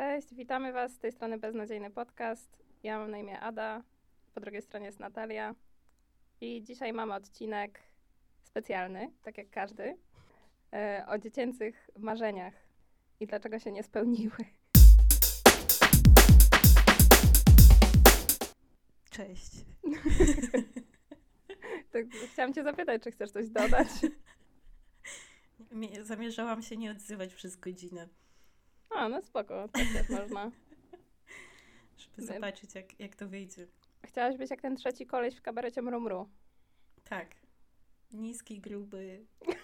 Cześć, witamy Was z tej strony Beznadziejny Podcast. Ja mam na imię Ada, po drugiej stronie jest Natalia. I dzisiaj mamy odcinek specjalny, tak jak każdy, e, o dziecięcych marzeniach i dlaczego się nie spełniły. Cześć. Tak, chciałam Cię zapytać, czy chcesz coś dodać? Mie- Zamierzałam się nie odzywać przez godzinę, A, no spoko, tak też można. żeby zobaczyć, jak, jak to wyjdzie. Chciałaś być jak ten trzeci koleś w kabarecie Mrumru. Tak. Niski, gruby.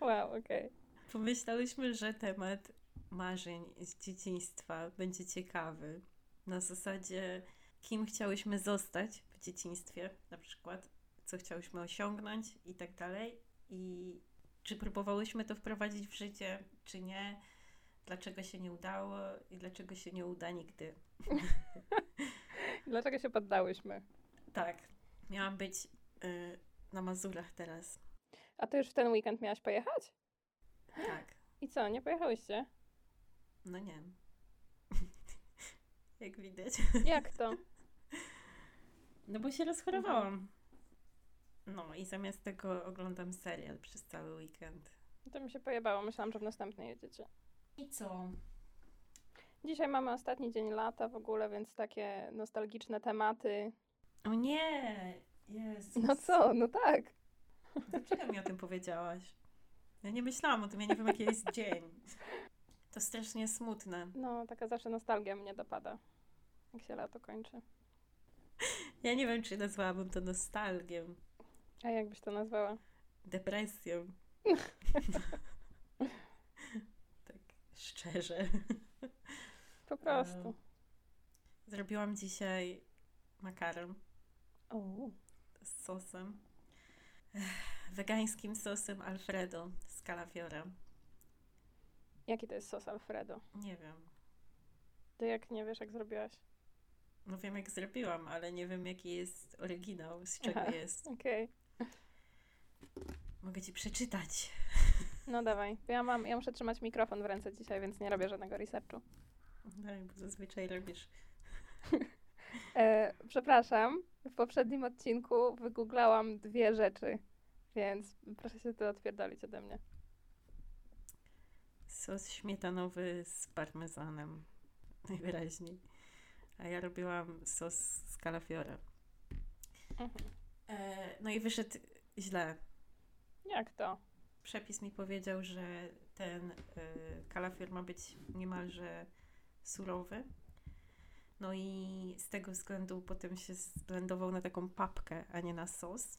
Wow, okej. Pomyślałyśmy, że temat marzeń z dzieciństwa będzie ciekawy. Na zasadzie, kim chciałyśmy zostać w dzieciństwie, na przykład, co chciałyśmy osiągnąć i tak dalej. I czy próbowałyśmy to wprowadzić w życie, czy nie. Dlaczego się nie udało i dlaczego się nie uda nigdy. Dlaczego się poddałyśmy? Tak, miałam być y, na Mazurach teraz. A Ty już w ten weekend miałaś pojechać? Tak, I co, nie pojechałyście? no nie. Jak widać. Jak to? No bo się rozchorowałam. No i zamiast tego oglądam serial przez cały weekend. To mi się pojebało, myślałam, że w następnej jedziecie. I co? Dzisiaj mamy ostatni dzień lata w ogóle, więc takie nostalgiczne tematy. O nie! Jezus. No co, no tak. Dlaczego mi o tym powiedziałaś? Ja nie myślałam o tym, ja nie wiem jaki jest dzień. To strasznie smutne. No, taka zawsze nostalgia mnie dopada, jak się lato kończy. Ja nie wiem, czy nazwałabym to nostalgią, A jak byś to nazwała? depresją. tak szczerze. Po prostu. Zrobiłam dzisiaj makaron O, z sosem. Wegańskim sosem Alfredo z kalafiora. jaki to jest sos Alfredo? Nie wiem. Ty jak nie wiesz, jak zrobiłaś? No wiem jak zrobiłam, ale nie wiem jaki jest oryginał, z czego Aha. jest. Okej. Mogę ci przeczytać. No dawaj. Ja, mam, ja muszę trzymać mikrofon w ręce dzisiaj, więc nie robię żadnego researchu. Tak, bo zazwyczaj robisz. E, przepraszam, w poprzednim odcinku wygooglałam dwie rzeczy, więc proszę się to odpierdolić ode mnie. Sos śmietanowy z parmezanem. Najwyraźniej. A ja robiłam sos z kalafiora. Mhm. E, no i wyszedł źle. Jak to? Przepis mi powiedział, że ten y, kalafior ma być niemalże surowy. No i z tego względu potem się zblendował na taką papkę, a nie na sos.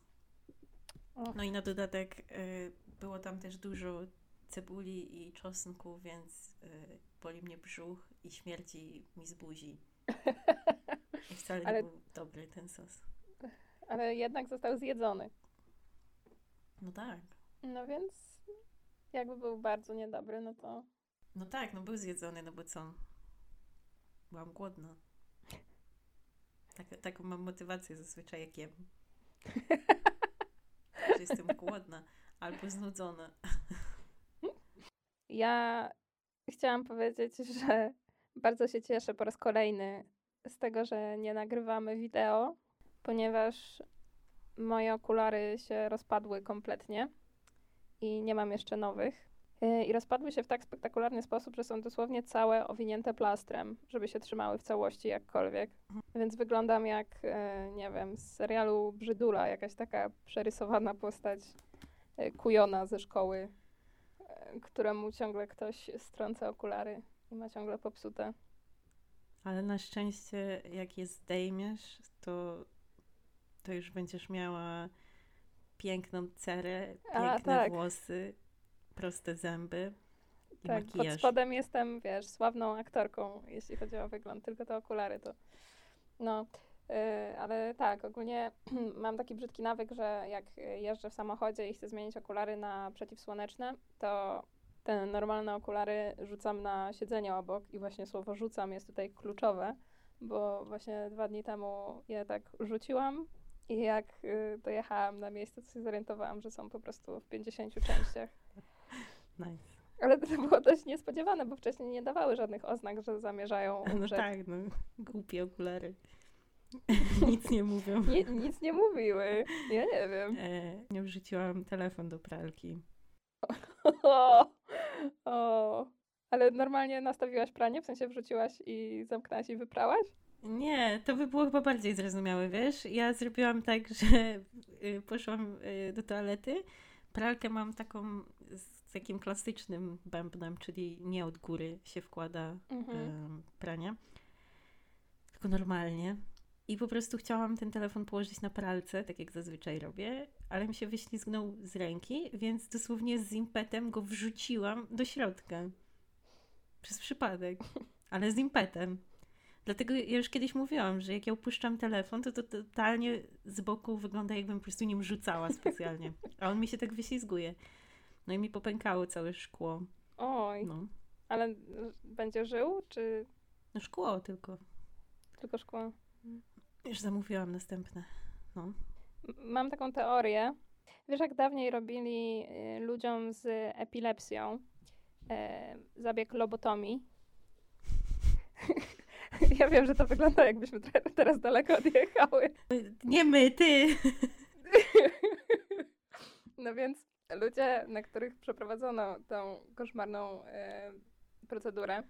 No i na dodatek y, było tam też dużo cebuli i czosnku, więc y, boli mnie brzuch i śmierci mi z buzi. I wcale nie Ale- był dobry ten sos. Ale jednak został zjedzony. No tak. No więc jakby był bardzo niedobry, no to No tak, no był zjedzony, no bo co? Byłam głodna. Tak, taką mam motywację zazwyczaj jak jem. Że jestem głodna albo znudzona. ja chciałam powiedzieć, że bardzo się cieszę po raz kolejny z tego, że nie nagrywamy wideo, ponieważ moje okulary się rozpadły kompletnie i nie mam jeszcze nowych. Yy, I rozpadły się w tak spektakularny sposób, że są dosłownie całe owinięte plastrem, żeby się trzymały w całości jakkolwiek. Więc wyglądam jak, e, nie wiem, z serialu Brzydula, jakaś taka przerysowana postać e, kujona ze szkoły, e, któremu ciągle ktoś strąca okulary i ma ciągle popsute. Ale na szczęście jak je zdejmiesz, to, to już będziesz miała piękną cerę, A, piękne tak. włosy, proste zęby i tak, pod makijaż. spodem jestem, wiesz, sławną aktorką, jeśli chodzi o wygląd, tylko te okulary to... No, e, ale tak, ogólnie mam taki brzydki nawyk, że jak jeżdżę w samochodzie i chcę zmienić okulary na przeciwsłoneczne, to te normalne okulary rzucam na siedzenie obok i właśnie słowo rzucam jest tutaj kluczowe, bo właśnie dwa dni temu je tak rzuciłam i jak y, dojechałam na miejsce, to się zorientowałam, że są po prostu w 50 częściach. Nice. Ale to było dość niespodziewane, bo wcześniej nie dawały żadnych oznak, że zamierzają No umrzeć. tak, no. Głupie okulary. Nic nie mówią. Nie, nic nie mówiły. Ja nie wiem. E, nie wrzuciłam telefon do pralki. O, o. Ale normalnie nastawiłaś pranie, w sensie wrzuciłaś i zamknęłaś i wyprałaś? Nie, to by było chyba bardziej zrozumiałe, wiesz? Ja zrobiłam tak, że y, poszłam y, do toalety. Pralkę mam taką z takim klasycznym bębnem, czyli nie od góry się wkłada Mhm. em, pranie, tylko normalnie. I po prostu chciałam ten telefon położyć na pralce, tak jak zazwyczaj robię, ale mi się wyślizgnął z ręki, więc dosłownie z impetem go wrzuciłam do środka. Przez przypadek, ale z impetem. Dlatego ja już kiedyś mówiłam, że jak ja upuszczam telefon, to to totalnie z boku wygląda jakbym po prostu nim rzucała specjalnie. A on mi się tak wyślizguje. No i mi popękało całe szkło. Oj, No, ale będzie żył, czy no szkło tylko. tylko szkło? Już zamówiłam następne. M- Mam taką teorię. Wiesz, jak dawniej robili y, ludziom z epilepsją y, zabieg lobotomii? ja wiem, że to wygląda jakbyśmy te- teraz daleko odjechały. Nie my, ty! No więc ludzie, na których przeprowadzono tą koszmarną e, procedurę,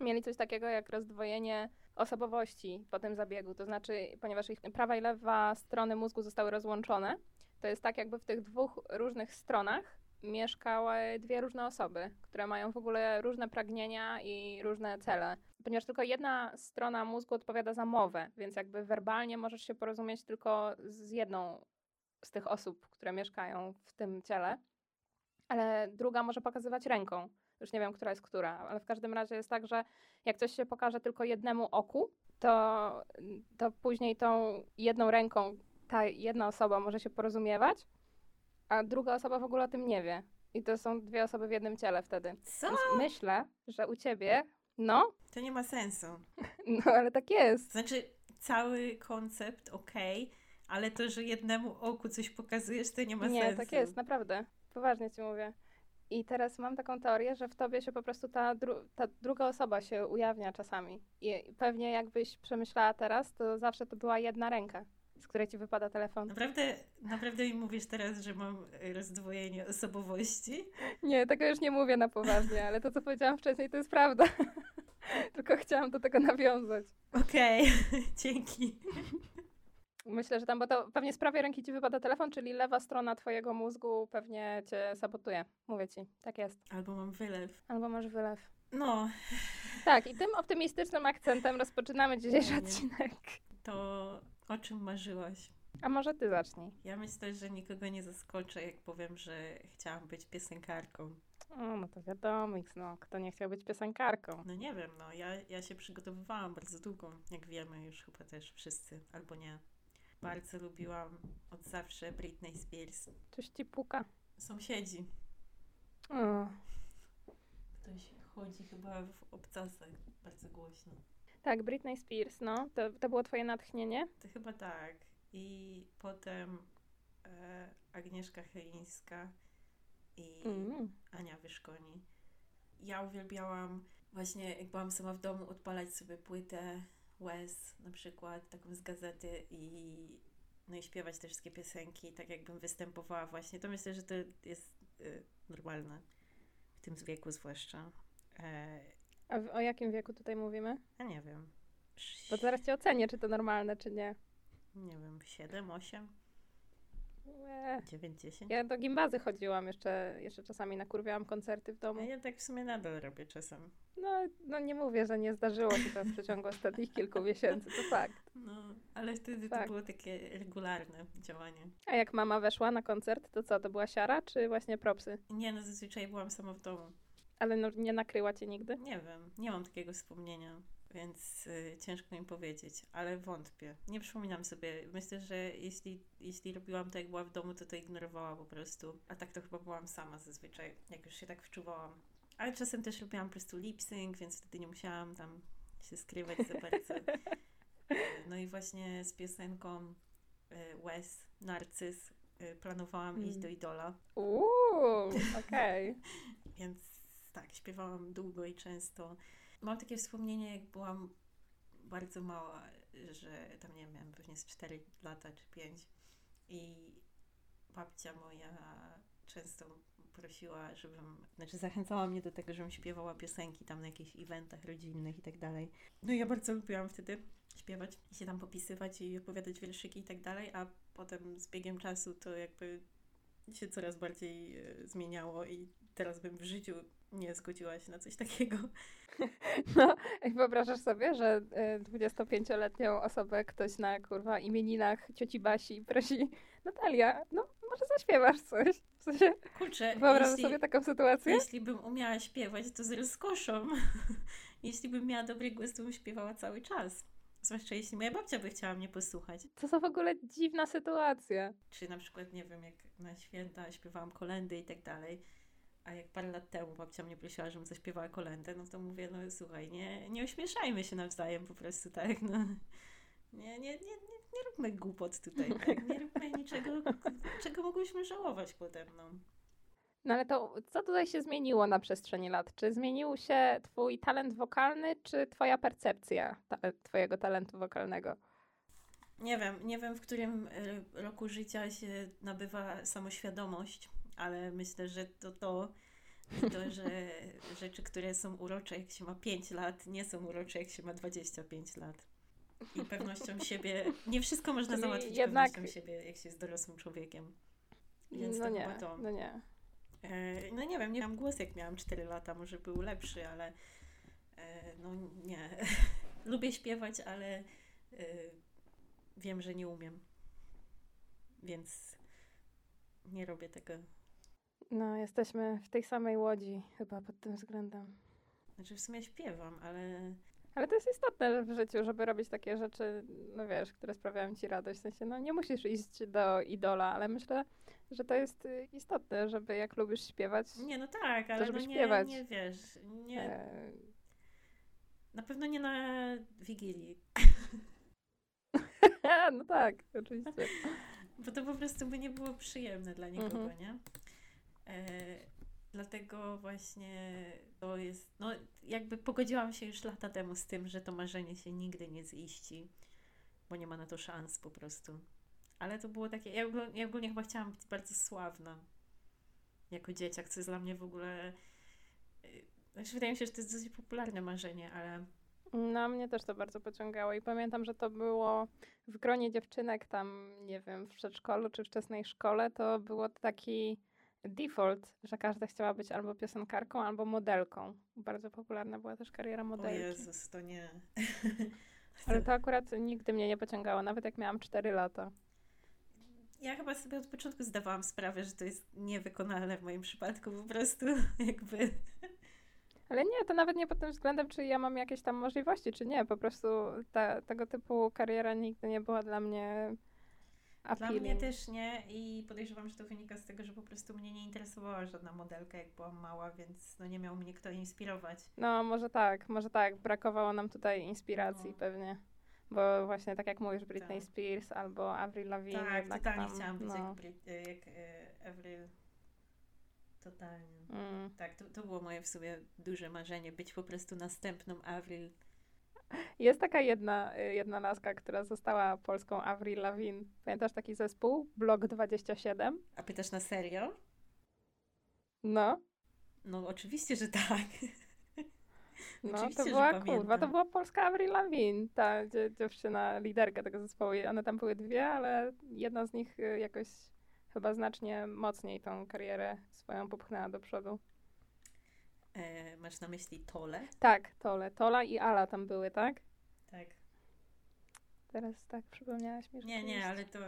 mieli coś takiego jak rozdwojenie osobowości po tym zabiegu. To znaczy, ponieważ ich prawa i lewa strony mózgu zostały rozłączone, to jest tak, jakby w tych dwóch różnych stronach mieszkały dwie różne osoby, które mają w ogóle różne pragnienia i różne cele. Ponieważ tylko jedna strona mózgu odpowiada za mowę, więc jakby werbalnie możesz się porozumieć tylko z jedną z tych osób, które mieszkają w tym ciele, ale druga może pokazywać ręką. Już nie wiem, która jest która, ale w każdym razie jest tak, że jak coś się pokaże tylko jednemu oku, to, to później tą jedną ręką ta jedna osoba może się porozumiewać, a druga osoba w ogóle o tym nie wie. I to są dwie osoby w jednym ciele wtedy. Co? Więc myślę, że u ciebie, no, To nie ma sensu. no ale tak jest. Znaczy, cały koncept okej, ale to, że jednemu oku coś pokazujesz, to nie ma Nie, sensu. tak jest, naprawdę. Poważnie ci mówię. I teraz mam taką teorię, że w tobie się po prostu ta, dru- ta druga osoba się ujawnia czasami. I pewnie jakbyś przemyślała teraz, to zawsze to była jedna ręka, z której ci wypada telefon. Naprawdę, naprawdę mi mówisz teraz, że mam rozdwojenie osobowości? Nie, tego już nie mówię na poważnie, ale to, co powiedziałam wcześniej, to jest prawda. Tylko chciałam do tego nawiązać. Okej, dzięki. Myślę, że tam, bo to pewnie z prawej ręki ci wypada telefon, czyli lewa strona twojego mózgu pewnie cię sabotuje. Mówię ci, tak jest. Albo mam wylew. Albo masz wylew. No, Tak, i tym optymistycznym akcentem rozpoczynamy dzisiejszy odcinek. to o czym marzyłaś? A może ty zacznij. Ja myślę, że nikogo nie zaskoczę, jak powiem, że chciałam być piosenkarką. O, no to wiadomo, no, kto nie chciał być piosenkarką. No nie wiem, no ja, ja się przygotowywałam bardzo długo, jak wiemy już chyba też wszyscy, albo nie. Bardzo lubiłam od zawsze Britney Spears. Coś ci puka. Sąsiedzi. O. Ktoś chodzi chyba w obcasach bardzo głośno. Tak, Britney Spears, no. To, to było twoje natchnienie? To chyba tak. I potem e, Agnieszka Chylińska i Mm. Ania Wyszkoni. Ja uwielbiałam właśnie, jak byłam sama w domu, odpalać sobie płytę Wes na przykład, taką z gazety i no i śpiewać te wszystkie piosenki, tak jakbym występowała właśnie. To myślę, że to jest y, normalne w tym wieku zwłaszcza. E, A w, o jakim wieku tutaj mówimy? ja nie wiem. Bo zaraz cię ocenię, czy to normalne, czy nie. Nie wiem, 7, 8, Łe. 9, 10. Ja do gimbazy chodziłam jeszcze, jeszcze czasami nakurwiałam koncerty w domu. Ja tak w sumie nadal robię czasem. No, no nie mówię, że nie zdarzyło się to w przeciągu ostatnich kilku miesięcy, to fakt. No, ale wtedy Tak. to było takie regularne działanie. A jak mama weszła na koncert, to co, to była siara, czy właśnie propsy? Nie, no zazwyczaj byłam sama w domu. Ale no, nie nakryła cię nigdy? Nie wiem, nie mam takiego wspomnienia, więc y, ciężko mi powiedzieć, ale wątpię. Nie przypominam sobie. Myślę, że jeśli, jeśli robiłam to, jak była w domu, to to ignorowała po prostu. A tak to chyba byłam sama zazwyczaj, jak już się tak wczuwałam. Ale czasem też robiłam po prostu lip sync, więc wtedy nie musiałam tam się skrywać za bardzo. Y, No i właśnie z piosenką y, Wes, Narcyz, y, planowałam Mm. iść do Idola, Uuu, okej. więc śpiewałam długo i często. Mam takie wspomnienie, jak byłam bardzo mała, że tam nie wiem, pewnie z 4 lata czy 5 i babcia moja często prosiła, żebym, znaczy zachęcała mnie do tego, żebym śpiewała piosenki tam na jakichś eventach rodzinnych i tak dalej. No i ja bardzo lubiłam wtedy śpiewać i się tam popisywać i opowiadać wierszyki i tak dalej, a potem z biegiem czasu to jakby się coraz bardziej e, zmieniało i teraz bym w życiu nie zgodziła się na coś takiego. No, wyobrażasz sobie, że 25-letnią osobę ktoś na kurwa imieninach cioci Basi prosi Natalia, no może zaśpiewasz coś? W sensie, Kurczę, wyobrażasz jeśli, sobie taką sytuację? jeśli bym umiała śpiewać, to z rozkoszą. jeśli bym miała dobry głos, to bym śpiewała cały czas. Zwłaszcza jeśli moja babcia by chciała mnie posłuchać. To za w ogóle dziwna sytuacja. Czy na przykład, nie wiem, jak na święta śpiewałam kolendy i tak dalej, a jak parę lat temu babcia mnie prosiła, żebym zaśpiewała kolendę, no to mówię, no słuchaj, nie, nie ośmieszajmy się nawzajem po prostu, tak, no. Nie, nie, nie, nie, nie róbmy głupot tutaj, tak, nie róbmy niczego, czego mogłyśmy żałować potem, no. No ale to co tutaj się zmieniło na przestrzeni lat? Czy zmienił się twój talent wokalny, czy twoja percepcja ta twojego talentu wokalnego? Nie wiem, nie wiem w którym e, roku życia się nabywa samoświadomość, ale myślę, że to to, to, że rzeczy, które są urocze jak się ma 5 lat, nie są urocze jak się ma 25 lat. I pewnością siebie, nie wszystko można Czyli załatwić jednak- pewnością siebie, jak się jest dorosłym człowiekiem. Więc no to nie, to. no nie. E, No nie wiem, nie miałam głos jak miałam 4 lata, może był lepszy, ale e, no nie. Lubię śpiewać, ale e, wiem, że nie umiem. Więc nie robię tego. No, jesteśmy w tej samej łodzi chyba pod tym względem. Znaczy w sumie śpiewam, ale Ale to jest istotne w życiu, żeby robić takie rzeczy, no wiesz, które sprawiają ci radość. W sensie, no nie musisz iść do idola, ale myślę, że to jest y, istotne, żeby jak lubisz śpiewać, nie, no tak, ale żeby no nie, nie wiesz, nie, e, na pewno nie na Wigilii, no tak, oczywiście. bo to po prostu by nie było przyjemne dla nikogo, Mhm. nie? E, dlatego właśnie to jest, no jakby pogodziłam się już lata temu z tym, że to marzenie się nigdy nie ziści, bo nie ma na to szans po prostu. Ale to było takie, ja ogólnie, ja ogólnie chyba chciałam być bardzo sławna jako dzieciak, co jest dla mnie w ogóle, y, znaczy wydaje mi się, że to jest dosyć popularne marzenie, ale No, mnie też to bardzo pociągało i pamiętam, że to było w gronie dziewczynek tam, nie wiem, w przedszkolu czy wczesnej szkole, to było taki default, że każda chciała być albo piosenkarką, albo modelką. Bardzo popularna była też kariera o modelki. Jezus, to nie. Ale to akurat nigdy mnie nie pociągało, nawet jak miałam 4 lata. Ja chyba sobie od początku zdawałam sprawę, że to jest niewykonalne w moim przypadku po prostu, jakby. Ale nie, to nawet nie pod tym względem, czy ja mam jakieś tam możliwości, czy nie. Po prostu ta, tego typu kariera nigdy nie była dla mnie Dla appealing. mnie też nie i podejrzewam, że to wynika z tego, że po prostu mnie nie interesowała żadna modelka, jak byłam mała, więc no nie miał mnie kto inspirować. No, może tak, może tak. Brakowało nam tutaj inspiracji No. pewnie. Bo właśnie tak jak mówisz, Britney Tak. Spears albo Avril Lavigne. tak, totalnie tam, chciałam być no. jak, Brit- e, jak e, Avril. Totalnie. Mm. Tak, to, to było moje w sumie duże marzenie, być po prostu następną Avril. Jest taka jedna, y, jedna laska, która została polską Avril Lavigne. Pamiętasz taki zespół? Blok 27? A pytasz na serio? No, No oczywiście, że tak. no Oczywiście, to była kurwa, to była polska Avril Lavigne, ta dzie- dziewczyna, liderka tego zespołu. One tam były dwie, ale jedna z nich y, jakoś chyba znacznie mocniej tą karierę swoją popchnęła do przodu. E, masz na myśli Tole? Tak, Tole. Tola i Ala tam były, tak? Tak. Teraz tak przypomniałaś mi, że Nie, nie, jest. ale to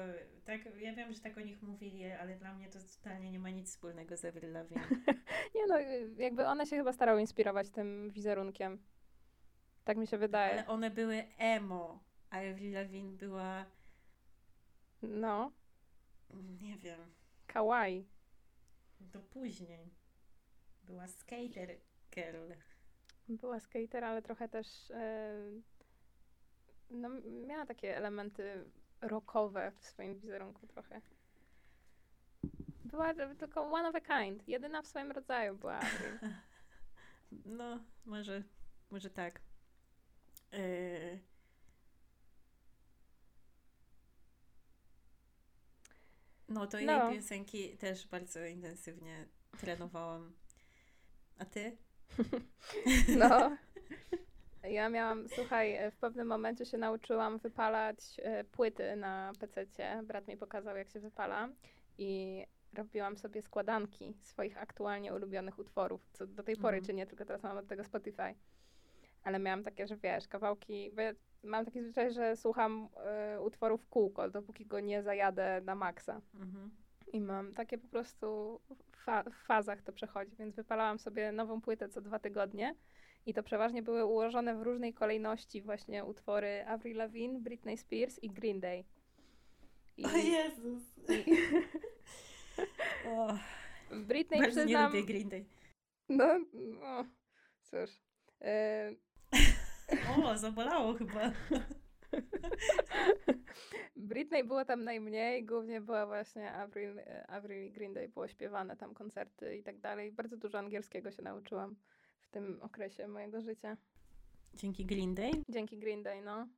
tak, ja wiem, że tak o nich mówili, ale dla mnie to totalnie nie ma nic wspólnego z Avril Lavigne. Nie no, jakby one się chyba starały inspirować tym wizerunkiem. Tak mi się wydaje. Ale one były emo, a Avril Lavigne była, No, nie wiem, kawaii. to później. Była skater girl. Była skater, ale trochę też e, no, miała takie elementy rockowe w swoim wizerunku trochę. Była tylko one of a kind. Jedyna w swoim rodzaju była. No, może, może tak. Yy... No, to No. jej piosenki też bardzo intensywnie trenowałam. A ty? No. Ja miałam, słuchaj, w pewnym momencie się nauczyłam wypalać e, płyty na PC-cie. Brat mi pokazał, jak się wypala. I robiłam sobie składanki swoich aktualnie ulubionych utworów, co do tej pory Mhm. czynię, tylko teraz mam od tego Spotify. Ale miałam takie, że wiesz, kawałki, bo ja mam taki zwyczaj, że słucham e, utworów w kółko, dopóki go nie zajadę na maksa. Mhm. I mam takie po prostu fa- w fazach to przechodzi, więc wypalałam sobie nową płytę co dwa tygodnie. I to przeważnie były ułożone w różnej kolejności właśnie utwory Avril Lavigne, Britney Spears i Green Day. I, O Jezus! i O, Britney bardzo nie przyznam... lubię Green Day. No, no, cóż. E, O, zabolało chyba. Britney było tam najmniej, głównie była właśnie Avril, e, Avril i Green Day było śpiewane, tam koncerty i tak dalej. Bardzo dużo angielskiego się nauczyłam w tym okresie mojego życia. Dzięki Green Day? Dzięki Green Day, no.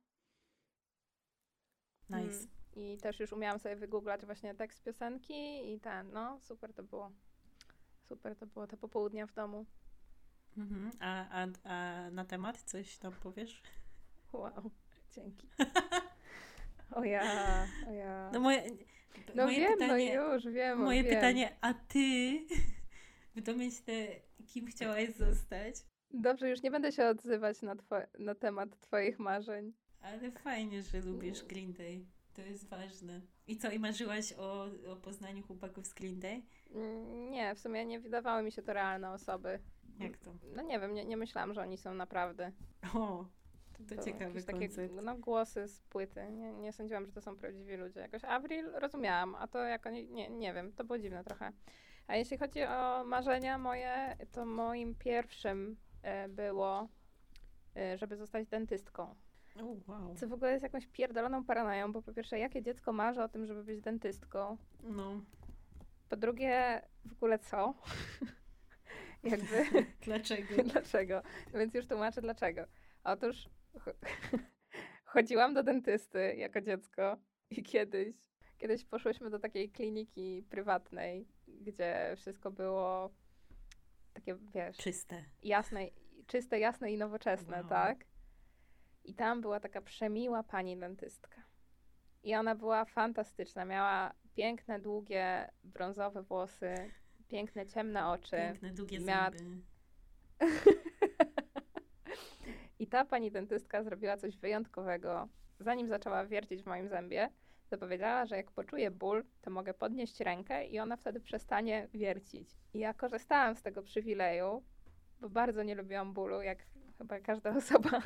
Nice. Mm. I też już umiałam sobie wygooglać właśnie tekst piosenki i ten, no, super to było. Super to było te popołudnia w domu. Mhm. A, a, a na temat coś tam powiesz? Wow, dzięki. O ja, o ja. No moje, No moje wiem, pytanie, no już wiem. moje wiem. pytanie, a ty w domyśle kim chciałaś zostać? Dobrze, już nie będę się odzywać na, na temat twoich marzeń. Ale fajnie, że lubisz Green Day. To jest ważne. I co, i marzyłaś o, o poznaniu chłopaków z Green Day? Mm, Nie, w sumie nie wydawały mi się to realne osoby. Jak to? No nie wiem, nie, nie myślałam, że oni są naprawdę. O, to były ciekawy takie koncept. no, głosy z płyty. Nie, nie sądziłam, że to są prawdziwi ludzie. Jakoś Avril rozumiałam, a to jak oni, nie, nie wiem, to było dziwne trochę. A jeśli chodzi o marzenia moje, to moim pierwszym e, było, e, żeby zostać dentystką. O, wow. Co w ogóle jest jakąś pierdoloną paranoją, bo po pierwsze, jakie dziecko marzy o tym, żeby być dentystką? No, Po drugie, w ogóle co? Jakby, dlaczego? dlaczego? Więc już tłumaczę dlaczego. Otóż chodziłam do dentysty jako dziecko i kiedyś, kiedyś poszłyśmy do takiej kliniki prywatnej, gdzie wszystko było takie, wiesz, Czyste. jasne, czyste, jasne i nowoczesne, Wow. tak? I tam była taka przemiła pani dentystka. I ona była fantastyczna. Miała piękne, długie, brązowe włosy, piękne, ciemne oczy. Piękne, długie miała- zęby. I ta pani dentystka zrobiła coś wyjątkowego. Zanim zaczęła wiercić w moim zębie, to powiedziała, że jak poczuję ból, to mogę podnieść rękę i ona wtedy przestanie wiercić. I ja korzystałam z tego przywileju, bo bardzo nie lubiłam bólu, jak chyba każda osoba.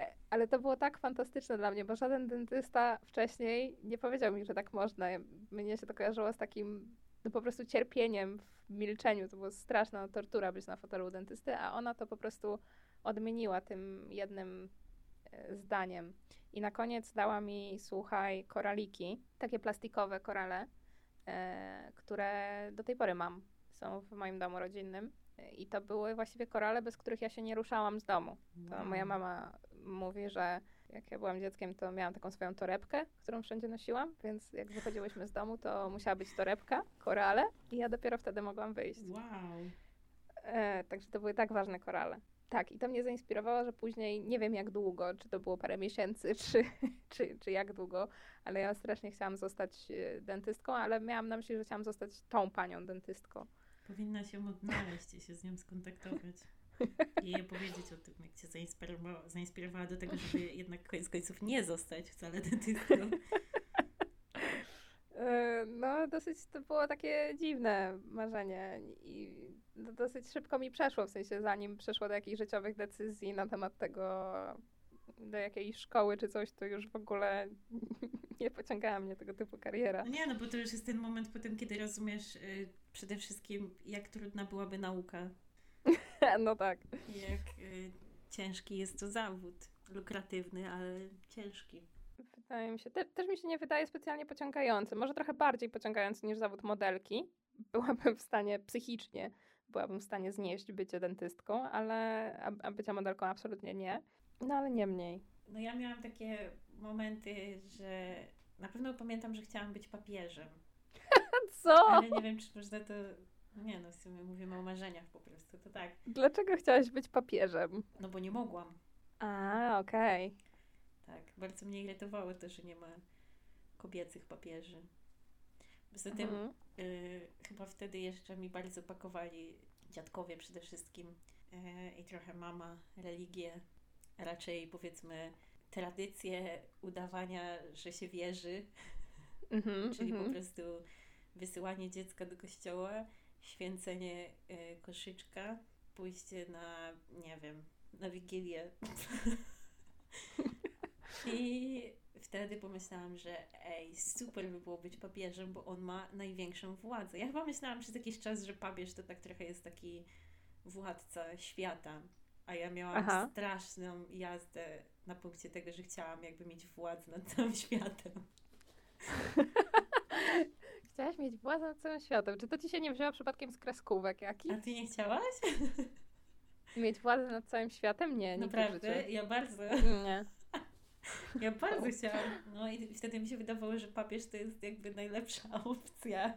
E, Ale to było tak fantastyczne dla mnie, bo żaden dentysta wcześniej nie powiedział mi, że tak można. Mnie się to kojarzyło z takim no po prostu cierpieniem w milczeniu. To była straszna tortura być na fotelu dentysty, a ona to po prostu odmieniła tym jednym e, zdaniem. I na koniec dała mi, słuchaj, koraliki, takie plastikowe korale, e, które do tej pory mam. Są w moim domu rodzinnym. E, I to były właściwie korale, bez których ja się nie ruszałam z domu. To Wow. moja mama mówi, że jak ja byłam dzieckiem, to miałam taką swoją torebkę, którą wszędzie nosiłam, więc jak wychodziłyśmy z domu, to musiała być torebka, korale i ja dopiero wtedy mogłam wyjść. Wow. E, także to były tak ważne korale. Tak, i to mnie zainspirowało, że później nie wiem jak długo, czy to było parę miesięcy, czy, czy, czy jak długo, ale ja strasznie chciałam zostać e, dentystką, ale miałam na myśli, że chciałam zostać tą panią dentystką. Powinna się odnaleźć i się z nią skontaktować. I jej powiedzieć o tym, jak cię zainspirowała, zainspirowała do tego, żeby jednak koniec końców nie zostać wcale dentystką. E, No, dosyć to było takie dziwne marzenie i dosyć szybko mi przeszło, w sensie zanim przeszło do jakichś życiowych decyzji na temat tego, do jakiej szkoły czy coś, to już w ogóle nie pociągała mnie tego typu kariera. No nie, no bo to już jest ten moment potem, kiedy rozumiesz y, przede wszystkim, jak trudna byłaby nauka. No tak. Jak y, ciężki jest to zawód. Lukratywny, ale ciężki. Wydaje mi się, te, też mi się nie wydaje specjalnie pociągający. Może trochę bardziej pociągający niż zawód modelki. Byłabym w stanie psychicznie byłabym w stanie znieść bycie dentystką, ale a, a bycia modelką absolutnie nie. No ale nie mniej. No ja miałam takie momenty, że na pewno pamiętam, że chciałam być papieżem. Co? Ale nie wiem, czy można to... Nie no, w sumie mówimy o marzeniach po prostu, to tak. Dlaczego chciałaś być papieżem? No bo nie mogłam. A, okej. Tak, bardzo mnie irytowało to, że nie ma kobiecych papieży. Poza tym Mhm. y, chyba wtedy jeszcze mi bardzo pakowali dziadkowie przede wszystkim y, i trochę mama religię, raczej powiedzmy tradycję udawania, że się wierzy, Mhm, czyli po mhm. prostu wysyłanie dziecka do kościoła, święcenie y, koszyczka, pójście na, nie wiem, na wigilię. I wtedy pomyślałam, że ej, super by było być papieżem, bo on ma największą władzę. Ja chyba myślałam przez jakiś czas, że papież to tak trochę jest taki władca świata, a ja miałam Aha. straszną jazdę na punkcie tego, że chciałam jakby mieć władzę nad całym światem. Chciałaś mieć władzę nad całym światem. Czy to ci się nie wzięło przypadkiem z kreskówek jakich? A ty nie chciałaś? Mieć władzę nad całym światem? Nie, w Naprawdę? Ja bardzo, Nie. ja bardzo chciałam. No i wtedy mi się wydawało, że papież to jest jakby najlepsza opcja.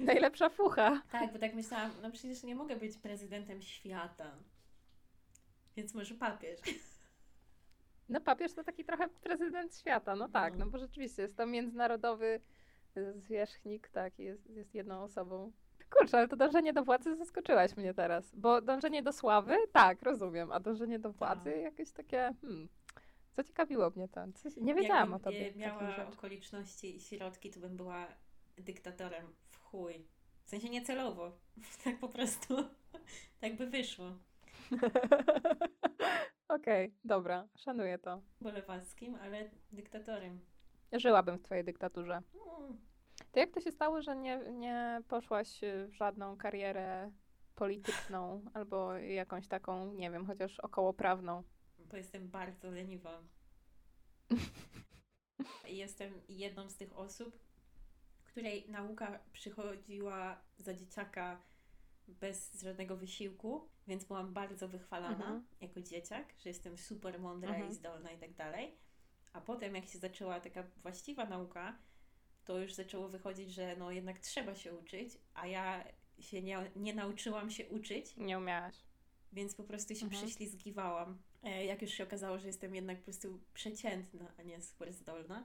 Najlepsza fucha. Tak, bo tak myślałam, no przecież nie mogę być prezydentem świata. Więc może papież. No papież to taki trochę prezydent świata, no tak, No. no bo rzeczywiście jest to międzynarodowy zwierzchnik, tak, jest, jest jedną osobą. Kurczę, ale to dążenie do władzy zaskoczyłaś mnie teraz, bo dążenie do sławy, tak, rozumiem, a dążenie do władzy Tak. jakieś takie, hmm, zaciekawiło mnie to. Coś, nie wiedziałam o Jakbym, tobie e, takich miała okoliczności i środki, to bym była dyktatorem w chuj. W sensie nie celowo. Tak po prostu. Tak by wyszło. Okej, dobra, szanuję to. Bolewackim, ale dyktatorem. Żyłabym w twojej dyktaturze. Mm. To jak to się stało, że nie, nie poszłaś y, w żadną karierę polityczną albo jakąś taką, nie wiem, chociaż okołoprawną? Bo jestem bardzo leniwa. Jestem jedną z tych osób, której nauka przychodziła za dzieciaka bez żadnego wysiłku, więc byłam bardzo wychwalana Mhm. jako dzieciak, że jestem super mądra Mhm. i zdolna i tak dalej. A potem, jak się zaczęła taka właściwa nauka, to już zaczęło wychodzić, że no jednak trzeba się uczyć, a ja się nie, nie nauczyłam się uczyć, Nie umiałaś. więc po prostu się Mhm. prześlizgiwałam. E, Jak już się okazało, że jestem jednak po prostu przeciętna, a nie super zdolna,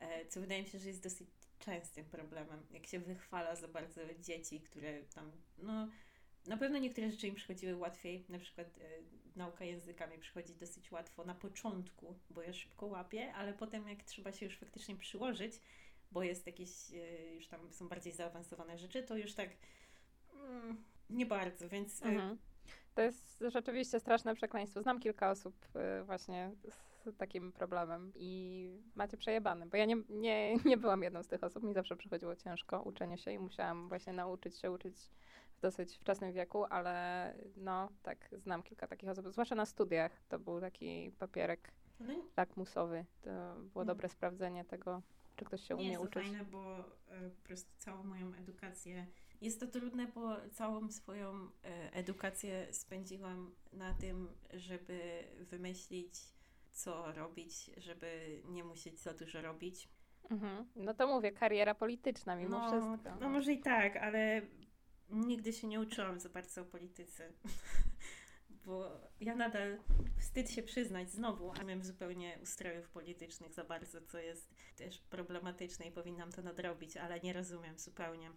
e, co wydaje mi się, że jest dosyć częstym problemem, jak się wychwala za bardzo dzieci, które tam, no, na pewno niektóre rzeczy im przychodziły łatwiej, na przykład e, nauka języka mi przychodzi dosyć łatwo na początku, bo ja szybko łapię, ale potem jak trzeba się już faktycznie przyłożyć, bo jest jakieś, już tam są bardziej zaawansowane rzeczy, to już tak mm, nie bardzo, więc Mhm. To jest rzeczywiście straszne przekleństwo. Znam kilka osób y, właśnie z takim problemem i macie przejebane, bo ja nie, nie, nie byłam jedną z tych osób. Mi zawsze przychodziło ciężko uczenie się i musiałam właśnie nauczyć się uczyć w dosyć wczesnym wieku, ale no tak, znam kilka takich osób, zwłaszcza na studiach. To był taki papierek no, lakmusowy. To było Mhm. dobre sprawdzenie tego, czy ktoś się nie umie jest to uczyć. fajne, bo e, po prostu całą moją edukację. Jest to trudne, bo całą swoją e, edukację spędziłam na tym, żeby wymyślić, co robić, żeby nie musieć za dużo robić. Mhm. No to mówię, kariera polityczna mimo no, wszystko. no może i tak, ale nigdy się nie uczyłam za bardzo o polityce. Bo ja nadal wstyd się przyznać znowu, a miałem zupełnie ustrojów politycznych za bardzo, co jest też problematyczne i powinnam to nadrobić, ale nie rozumiem zupełnie.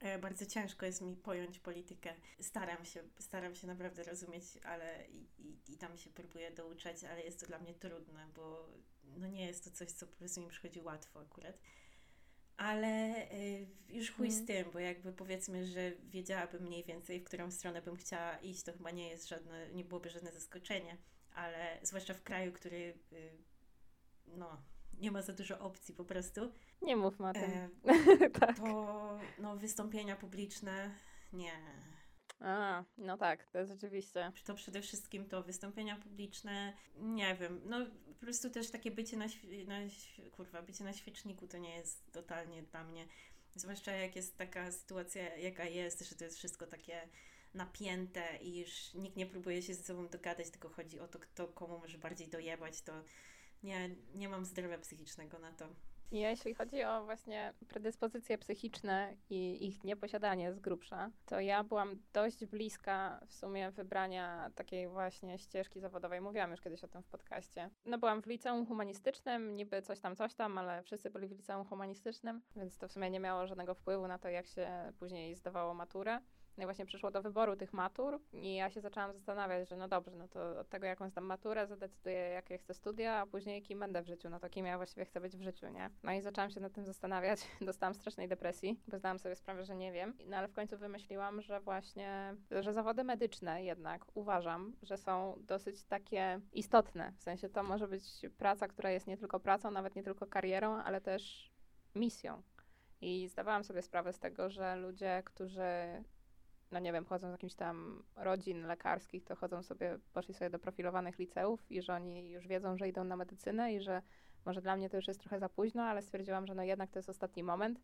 E, Bardzo ciężko jest mi pojąć politykę. Staram się, staram się naprawdę rozumieć, ale i, i, i tam się próbuję douczać, ale jest to dla mnie trudne, bo no nie jest to coś, co po prostu mi przychodzi łatwo akurat. Ale y, już chuj z Mhm. tym, bo jakby powiedzmy, że wiedziałabym mniej więcej, w którą stronę bym chciała iść, to chyba nie jest żadne, nie byłoby żadne zaskoczenie, ale zwłaszcza w kraju, który y, no, nie ma za dużo opcji po prostu, Nie mówmy o tym. e, tak. to no, wystąpienia publiczne nie. A, no tak, to jest rzeczywiście. To przede wszystkim to wystąpienia publiczne, nie wiem, no po prostu też takie bycie na, na, kurwa, bycie na świeczniku to nie jest totalnie dla mnie. Zwłaszcza jak jest taka sytuacja, jaka jest, że to jest wszystko takie napięte i już nikt nie próbuje się ze sobą dogadać, tylko chodzi o to, kto komu może bardziej dojebać, to nie, nie mam zdrowia psychicznego na to. Jeśli chodzi o właśnie predyspozycje psychiczne i ich nieposiadanie z grubsza, to ja byłam dość bliska w sumie wybrania takiej właśnie ścieżki zawodowej. Mówiłam już kiedyś o tym w podcaście. No byłam w liceum humanistycznym, niby coś tam, coś tam, ale wszyscy byli w liceum humanistycznym, więc to w sumie nie miało żadnego wpływu na to, jak się później zdawało maturę. No i właśnie przyszło do wyboru tych matur i ja się zaczęłam zastanawiać, że no dobrze, no to od tego jaką zdam maturę zadecyduję jakie chcę studia, a później kim będę w życiu, no to kim ja właściwie chcę być w życiu, nie? No i zaczęłam się nad tym zastanawiać, dostałam strasznej depresji, bo zdałam sobie sprawę, że nie wiem, no ale w końcu wymyśliłam, że właśnie, że zawody medyczne jednak uważam, że są dosyć takie istotne, w sensie to może być praca, która jest nie tylko pracą, nawet nie tylko karierą, ale też misją. I zdawałam sobie sprawę z tego, że ludzie, którzy no nie wiem, chodzą z jakimś tam rodzin lekarskich, to chodzą sobie, poszli sobie do profilowanych liceów i że oni już wiedzą, że idą na medycynę i że może dla mnie to już jest trochę za późno, ale stwierdziłam, że no jednak to jest ostatni moment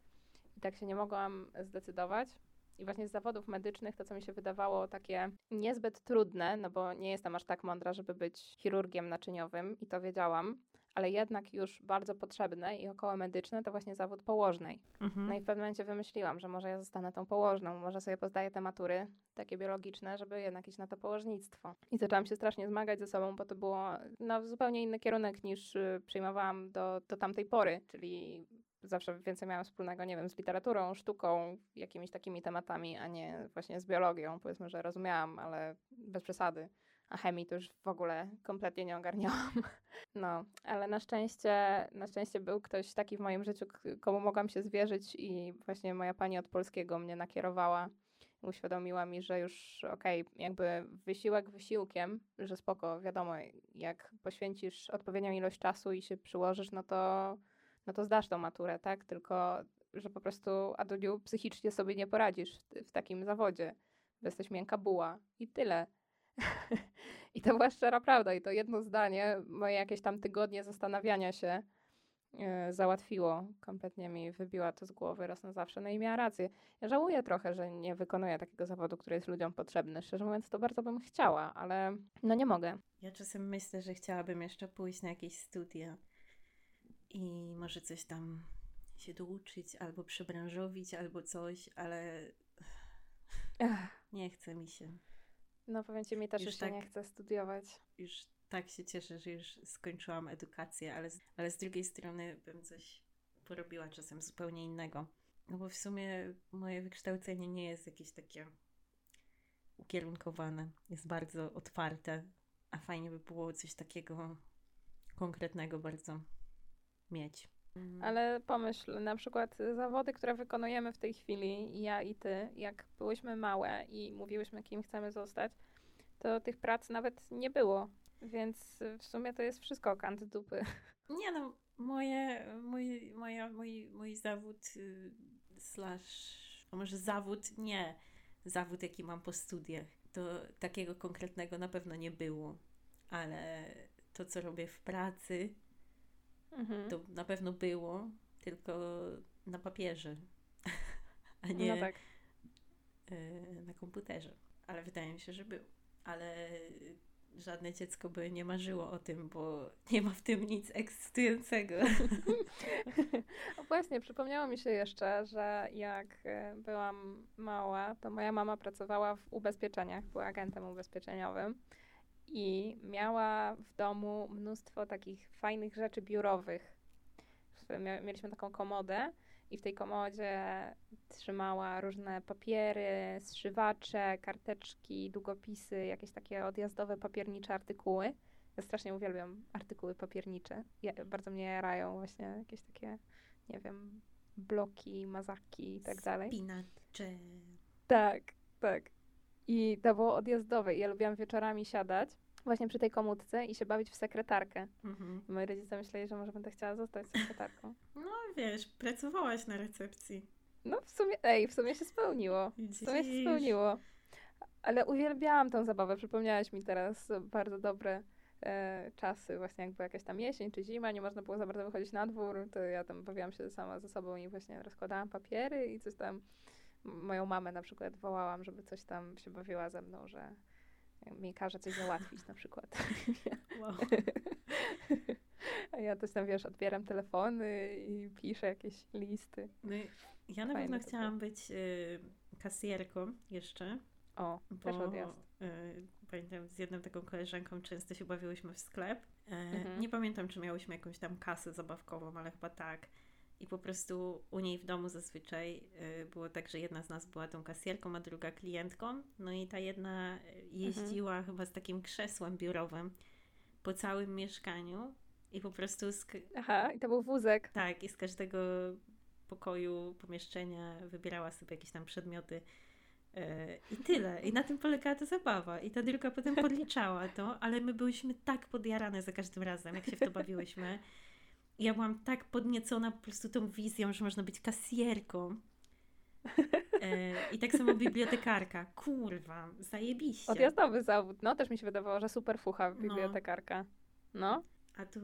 i tak się nie mogłam zdecydować. I właśnie z zawodów medycznych to, co mi się wydawało takie niezbyt trudne, no bo nie jestem aż tak mądra, żeby być chirurgiem naczyniowym i to wiedziałam, ale jednak już bardzo potrzebne i około medyczne, to właśnie zawód położnej. Mhm. No i w pewnym momencie wymyśliłam, że może ja zostanę tą położną, może sobie pozdaję te matury takie biologiczne, żeby jednak iść na to położnictwo. I zaczęłam się strasznie zmagać ze sobą, bo to było no, zupełnie inny kierunek niż y, przyjmowałam do, do tamtej pory, czyli zawsze więcej miałam wspólnego, nie wiem, z literaturą, sztuką, jakimiś takimi tematami, a nie właśnie z biologią. Powiedzmy, że rozumiałam, ale bez przesady a chemii to już w ogóle kompletnie nie ogarniałam. No, ale na szczęście, na szczęście był ktoś taki w moim życiu, komu mogłam się zwierzyć i właśnie moja pani od polskiego mnie nakierowała. Uświadomiła mi, że już okej, okay, jakby wysiłek wysiłkiem, że spoko, wiadomo, jak poświęcisz odpowiednią ilość czasu i się przyłożysz, no to, no to zdasz tą maturę, tak? Tylko, że po prostu, Aduniu, psychicznie sobie nie poradzisz w, w takim zawodzie, jesteś miękka buła i tyle. I to była szczera prawda. I to jedno zdanie, moje jakieś tam tygodnie zastanawiania się yy, załatwiło. Kompletnie mi wybiła to z głowy raz na zawsze. No i miała rację. Ja żałuję trochę, że nie wykonuję takiego zawodu, który jest ludziom potrzebny. Szczerze mówiąc, to bardzo bym chciała, ale no nie mogę. Ja czasem myślę, że chciałabym jeszcze pójść na jakieś studia i może coś tam się douczyć, albo przebranżowić, albo coś, ale nie chce mi się. No powiem Ci, mi też już, już tak, nie chce studiować. Już tak się cieszę, że już skończyłam edukację, ale, ale z drugiej strony bym coś porobiła czasem zupełnie innego. No bo w sumie moje wykształcenie nie jest jakieś takie ukierunkowane. Jest bardzo otwarte, a fajnie by było coś takiego konkretnego bardzo mieć. Mhm. Ale pomyśl, na przykład zawody, które wykonujemy w tej chwili, ja i ty, jak byłyśmy małe i mówiłyśmy, kim chcemy zostać, to tych prac nawet nie było. Więc w sumie to jest wszystko kant dupy. Nie no, moje, mój, moja, mój, mój zawód y, slash, a może zawód, nie, zawód jaki mam po studiach, to takiego konkretnego na pewno nie było. Ale to, co robię w pracy, Mhm. To na pewno było, tylko na papierze, a nie no tak. E, na komputerze. Ale wydaje mi się, że był. Ale żadne dziecko by nie marzyło o tym, bo nie ma w tym nic ekscytującego. o właśnie, przypomniało mi się jeszcze, że jak e, byłam mała, to moja mama pracowała w ubezpieczeniach, była agentem ubezpieczeniowym i miała w domu mnóstwo takich fajnych rzeczy biurowych. Mieliśmy taką komodę i w tej komodzie trzymała różne papiery, zszywacze, karteczki, długopisy, jakieś takie odjazdowe papiernicze artykuły. Ja strasznie uwielbiam artykuły papiernicze. Ja, bardzo mnie jarają właśnie jakieś takie, nie wiem, bloki, mazaki i tak dalej. Spinacze. Tak, tak. I to było odjazdowe. I ja lubiłam wieczorami siadać właśnie przy tej komódce i się bawić w sekretarkę. Mhm. I moi rodzice myśleli, że może będę chciała zostać sekretarką. No wiesz, pracowałaś na recepcji. No w sumie, ej, w sumie się spełniło. W sumie się spełniło. Ale uwielbiałam tą zabawę. Przypomniałaś mi teraz bardzo dobre e, czasy, właśnie jakby jakaś tam jesień czy zima, nie można było za bardzo wychodzić na dwór, to ja tam bawiłam się sama ze sobą i właśnie rozkładałam papiery i coś tam, moją mamę na przykład wołałam, żeby coś tam się bawiła ze mną, że mi każe coś załatwić na przykład. Wow. A ja też tam, wiesz, odbieram telefony i piszę jakieś listy. No, ja na pewno chciałam być y, kasjerką jeszcze. O, Bo też odjazd. y, pamiętam z jedną taką koleżanką często się bawiłyśmy w sklep. E, Mhm. Nie pamiętam, czy miałyśmy jakąś tam kasę zabawkową, ale chyba tak. I po prostu u niej w domu zazwyczaj y, było tak, że jedna z nas była tą kasjerką, a druga klientką. No i ta jedna y, jeździła chyba z takim krzesłem biurowym po całym mieszkaniu i po prostu z, Aha, i to był wózek. tak, i z każdego pokoju, pomieszczenia wybierała sobie jakieś tam przedmioty. e, I tyle. I na tym polegała ta zabawa. I ta druga potem podliczała to, ale my byliśmy tak podjarane za każdym razem, jak się w to bawiłyśmy. Ja byłam tak podniecona po prostu tą wizją, że można być kasjerką. E, I tak samo bibliotekarka. Kurwa, zajebiście. Odjazdowy zawód. No, też mi się wydawało, że super fucha No. bibliotekarka. No, A tu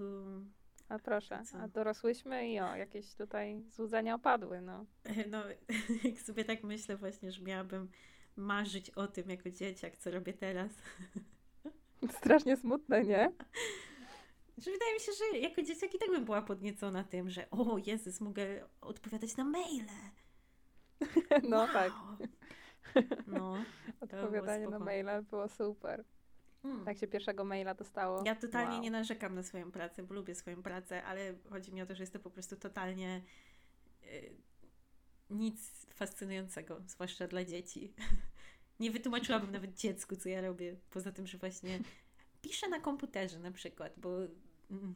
a proszę. Co? A dorosłyśmy i o, jakieś tutaj złudzenia opadły, no. No, jak sobie tak myślę właśnie, że miałabym marzyć o tym jako dzieciak, co robię teraz. Strasznie smutne, nie? Że wydaje mi się, że jako dzieciak i tak bym była podniecona tym, że o Jezus, mogę odpowiadać na maile. No wow. tak, No. odpowiadanie na maile było super. Mm. Tak się pierwszego maila dostało. Ja totalnie Wow. nie narzekam na swoją pracę, bo lubię swoją pracę, ale chodzi mi o to, że jest to po prostu totalnie y, nic fascynującego, zwłaszcza dla dzieci. Nie wytłumaczyłabym nawet dziecku, co ja robię, poza tym, że właśnie piszę na komputerze na przykład, bo mm,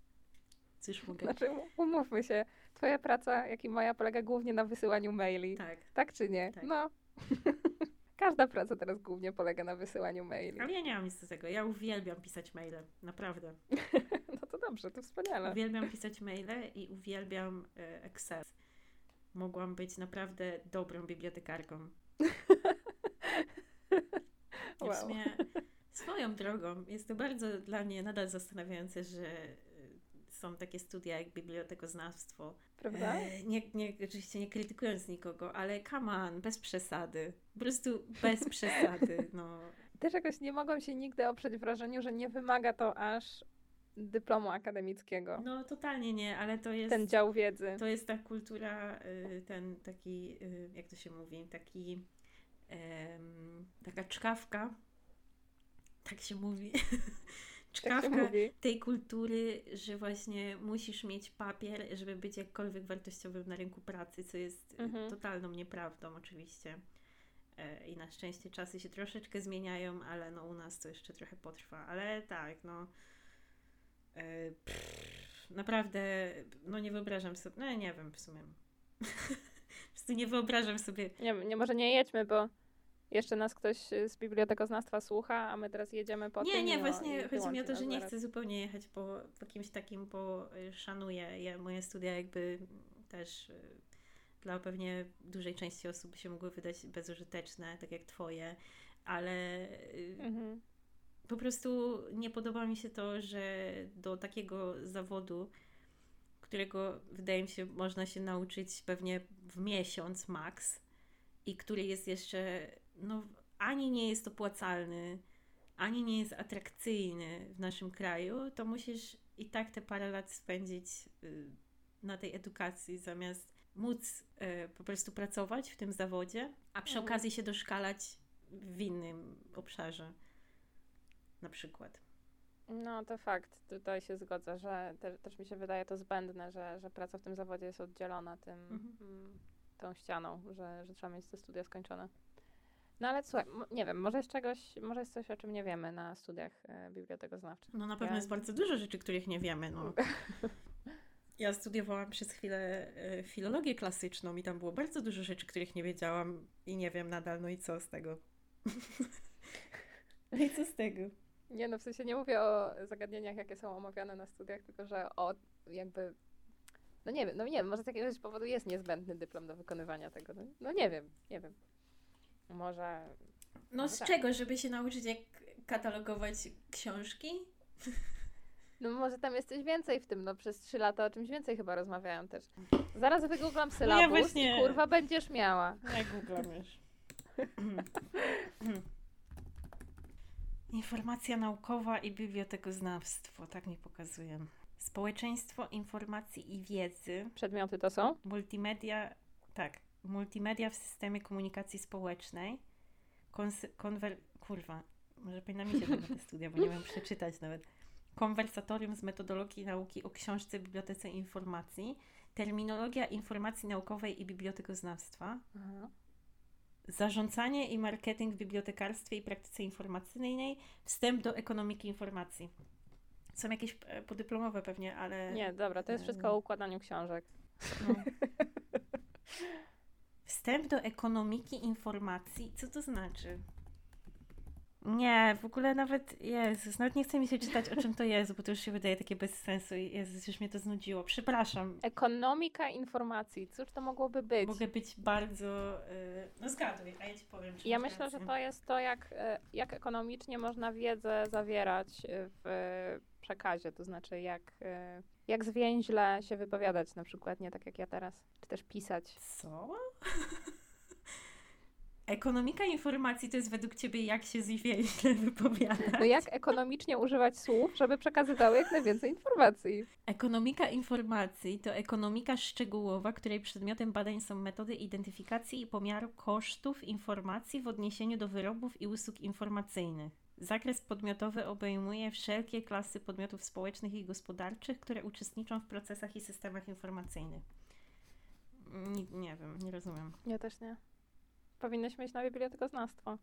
cóż mogę... Znaczy, umówmy się, twoja praca, jak i moja, polega głównie na wysyłaniu maili. Tak, Tak czy nie? Tak. No. Każda praca teraz głównie polega na wysyłaniu maili. ale ja nie mam nic do tego. Ja uwielbiam pisać maile, naprawdę. No to dobrze, to wspaniale. Uwielbiam pisać maile i uwielbiam e, Excel. Mogłam być naprawdę dobrą bibliotekarką. I w Wow. sumie swoją drogą jest to bardzo dla mnie nadal zastanawiające, że e, są takie studia jak bibliotekoznawstwo. Prawda? E, nie, nie, oczywiście nie krytykując nikogo, ale come on, bez przesady. Po prostu bez przesady. No. Też jakoś nie mogłam się nigdy oprzeć wrażeniu, że nie wymaga to aż dyplomu akademickiego. no totalnie nie, ale to jest... Ten dział wiedzy. To jest ta kultura, y, ten taki, y, jak to się mówi, taki, taka czkawka, tak się mówi, Tak się czkawka mówi. tej kultury, że właśnie musisz mieć papier, żeby być jakkolwiek wartościowym na rynku pracy, co jest y, Mhm. totalną nieprawdą oczywiście. E, I na szczęście czasy się troszeczkę zmieniają, ale no u nas to jeszcze trochę potrwa. Ale tak, no. e, pff, naprawdę, no nie wyobrażam sobie. No nie wiem w sumie. po prostu nie wyobrażam sobie. Nie, nie, może nie jedźmy, bo jeszcze nas ktoś y, z bibliotekoznawstwa słucha, a my teraz jedziemy po Nie, tym. nie, i o, właśnie chodzi mi o to, że nie zaraz. chcę zupełnie jechać po, po kimś takim, bo y, szanuję ja, moje studia jakby też y, dla pewnie dużej części osób się mogły wydać bezużyteczne, tak jak twoje, ale Mhm. po prostu nie podoba mi się to, że do takiego zawodu, którego wydaje mi się można się nauczyć pewnie w miesiąc max i który jest jeszcze, no ani nie jest opłacalny, ani nie jest atrakcyjny w naszym kraju, to musisz i tak te parę lat spędzić y, na tej edukacji, zamiast móc y, po prostu pracować w tym zawodzie, a przy Mhm. okazji się doszkalać w innym obszarze na przykład. No to fakt, tutaj się zgodzę, że te, też mi się wydaje to zbędne, że, że praca w tym zawodzie jest oddzielona tym, Mhm. tą ścianą, że, że trzeba mieć te studia skończone. No ale słuchaj, nie wiem, może jest czegoś, może jest coś, o czym nie wiemy na studiach e, bibliotekoznawczych. No na pewno Ja- jest bardzo dużo rzeczy, których nie wiemy. No. Ja studiowałam przez chwilę e, filologię klasyczną i tam było bardzo dużo rzeczy, których nie wiedziałam i nie wiem nadal, no i co z tego? no i co z tego? Nie no, w sensie nie mówię o zagadnieniach, jakie są omawiane na studiach, tylko że o jakby, no nie wiem, no nie wiem, może z jakiegoś powodu jest niezbędny dyplom do wykonywania tego. No, no nie wiem, nie wiem. Może No No z tak. czego? Żeby się nauczyć jak katalogować książki? No może tam jest coś więcej w tym, no przez trzy lata o czymś więcej chyba rozmawiają też. Zaraz wygooglam sylabus No właśnie- i kurwa będziesz miała. Ja googlam już. Informacja naukowa i bibliotekoznawstwo, tak mi pokazuję. Społeczeństwo informacji i wiedzy, Przedmioty to są? multimedia, tak, multimedia w systemie komunikacji społecznej, kons- konwer... kurwa, może powinna mi się te studia, bo nie wiem przeczytać nawet. Konwersatorium z metodologii nauki o książce Bibliotece Informacji, terminologia informacji naukowej i bibliotekoznawstwa, Aha. Zarządzanie i marketing w bibliotekarstwie i praktyce informacyjnej, wstęp do ekonomiki informacji. Są jakieś e, podyplomowe pewnie, ale. Nie, dobra, to jest wszystko o układaniu książek. No. Wstęp do ekonomiki informacji. Co to znaczy? Nie, w ogóle nawet, Jezus, nawet nie chce mi się czytać o czym to jest, bo to już się wydaje takie bez sensu i Jezus, już mnie to znudziło. Przepraszam. Ekonomika informacji, cóż to mogłoby być? Mogę być bardzo... y, No zgaduj, a ja Ci powiem, czy Ja myślę, że rację. to jest to, jak, e, jak ekonomicznie można wiedzę zawierać e, w przekazie, to znaczy jak, e, jak zwięźle się wypowiadać na przykład, nie tak jak ja teraz, czy też pisać. Co? Ekonomika informacji to jest według Ciebie jak się zwięźle wypowiadać? No jak ekonomicznie używać słów, żeby przekazywały jak najwięcej informacji. Ekonomika informacji to ekonomika szczegółowa, której przedmiotem badań są metody identyfikacji i pomiaru kosztów informacji w odniesieniu do wyrobów i usług informacyjnych. Zakres podmiotowy obejmuje wszelkie klasy podmiotów społecznych i gospodarczych, które uczestniczą w procesach i systemach informacyjnych. Nie, nie wiem, nie rozumiem. Ja też nie. Powinnyśmy iść na bibliotekoznawstwo.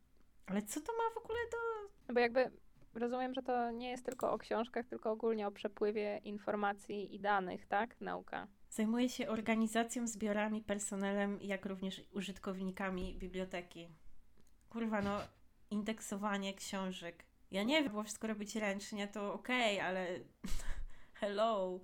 Ale co to ma w ogóle do No bo jakby rozumiem, że to nie jest tylko o książkach, tylko ogólnie o przepływie informacji i danych, tak? Nauka. Zajmuje się organizacją, zbiorami, personelem, jak również użytkownikami biblioteki. Kurwa, no, indeksowanie książek. Ja nie wiem, bo wszystko robić ręcznie, to okej, ale hello.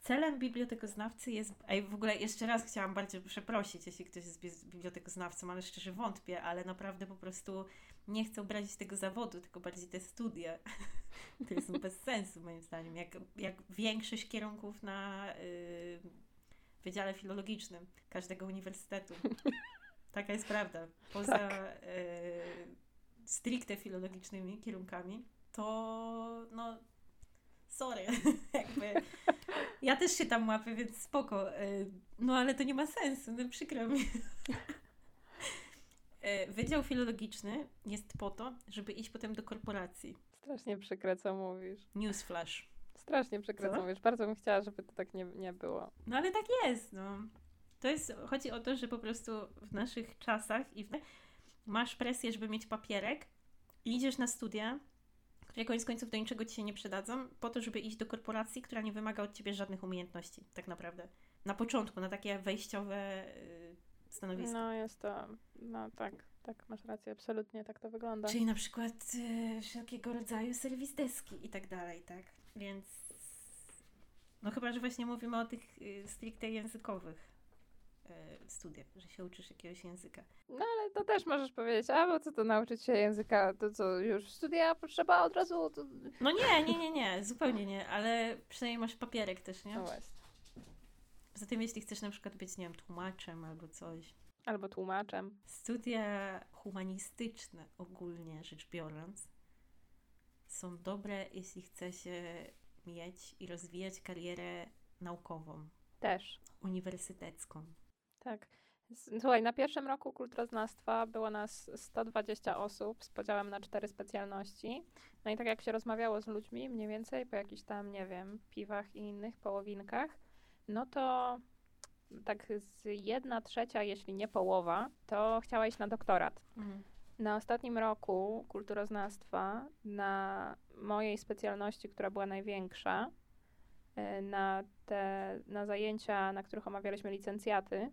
Celem bibliotekoznawcy jest. Ej, w ogóle jeszcze raz chciałam bardzo przeprosić, jeśli ktoś jest bi- bibliotekoznawcą, ale szczerze wątpię, ale naprawdę po prostu nie chcę obrazić tego zawodu, tylko bardziej te studia, które są bez sensu moim zdaniem. Jak, jak większość kierunków na y, Wydziale Filologicznym każdego uniwersytetu. Taka jest prawda. Poza Tak. y, stricte filologicznymi kierunkami, to no sorry, jakby ja też się tam łapię, więc spoko. y, No ale to nie ma sensu, no przykro mi. Y, Wydział Filologiczny jest po to, żeby iść potem do korporacji. Strasznie przykre, co mówisz. Newsflash. Strasznie przykre, Co? co mówisz. Bardzo bym chciała, żeby to tak nie, nie było. No ale tak jest, no. To jest, chodzi o to, że po prostu w naszych czasach i w, masz presję, żeby mieć papierek i idziesz na studia, które koniec końców do niczego ci się nie przydadzą, po to, żeby iść do korporacji, która nie wymaga od ciebie żadnych umiejętności, tak naprawdę. Na początku, na takie wejściowe y, stanowisko. No jest to, no tak, tak, masz rację, absolutnie tak to wygląda. Czyli na przykład y, wszelkiego rodzaju serwis deski i tak dalej, tak? Więc no chyba, że właśnie mówimy o tych y, stricte językowych studiach, że się uczysz jakiegoś języka. No ale to też możesz powiedzieć, a bo co to nauczyć się języka, to co, już studia potrzeba od razu, to... No nie, nie, nie, nie, zupełnie nie, ale przynajmniej masz papierek też, nie? No właśnie. Poza tym, jeśli chcesz na przykład być, nie wiem, tłumaczem albo coś. Albo tłumaczem. Studia humanistyczne ogólnie rzecz biorąc są dobre, jeśli chce się mieć i rozwijać karierę naukową, Też. uniwersytecką. Tak. Słuchaj, na pierwszym roku kulturoznawstwa było nas 120 osób z podziałem na cztery specjalności. No i tak jak się rozmawiało z ludźmi, mniej więcej po jakichś tam, nie wiem, piwach i innych połowinkach, no to tak z jedna trzecia, jeśli nie połowa, to chciała iść na doktorat. Na ostatnim roku kulturoznawstwa, na mojej specjalności, która była największa, e, na te na zajęcia, na których omawialiśmy licencjaty,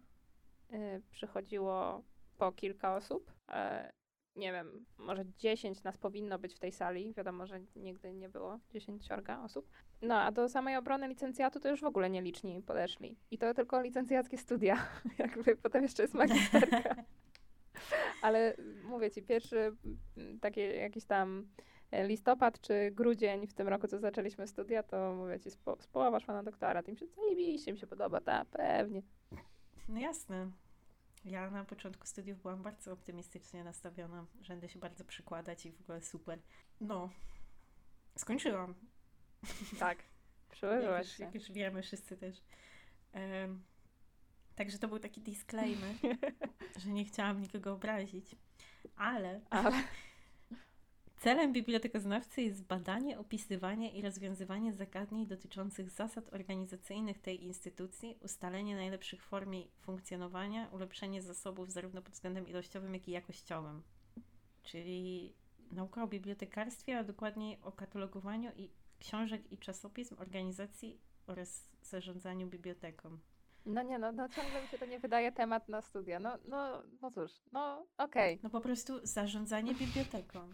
przychodziło po kilka osób. E, Nie wiem, może 10 nas powinno być w tej sali. Wiadomo, że nigdy nie było 10 osób. No, a do samej obrony licencjatu to już w ogóle nieliczni podeszli. I to tylko licencjackie studia. Jakby potem jeszcze jest magisterka. Ale mówię ci, pierwszy mm, takie jakieś tam listopad czy grudzień w tym roku, co zaczęliśmy studia, to mówię ci, z, po, z połowa szła na doktorat. Im się zajebiście, mi się podoba, ta, pewnie. No jasne. Ja na początku studiów byłam bardzo optymistycznie nastawiona, że będę się bardzo przykładać i w ogóle super. No, skończyłam. Tak, Jak już, jak już wiemy wszyscy też. Em, także to był taki disclaimer, że nie chciałam nikogo obrazić. Ale Ale celem bibliotekoznawcy jest badanie, opisywanie i rozwiązywanie zagadnień dotyczących zasad organizacyjnych tej instytucji, ustalenie najlepszych form jej funkcjonowania, ulepszenie zasobów zarówno pod względem ilościowym, jak i jakościowym. Czyli nauka o bibliotekarstwie, a dokładniej o katalogowaniu i książek i czasopism, organizacji oraz zarządzaniu biblioteką. no nie, no, no ciągle mi się to nie wydaje temat na studia. No, no, no cóż, no okej, No po prostu zarządzanie biblioteką.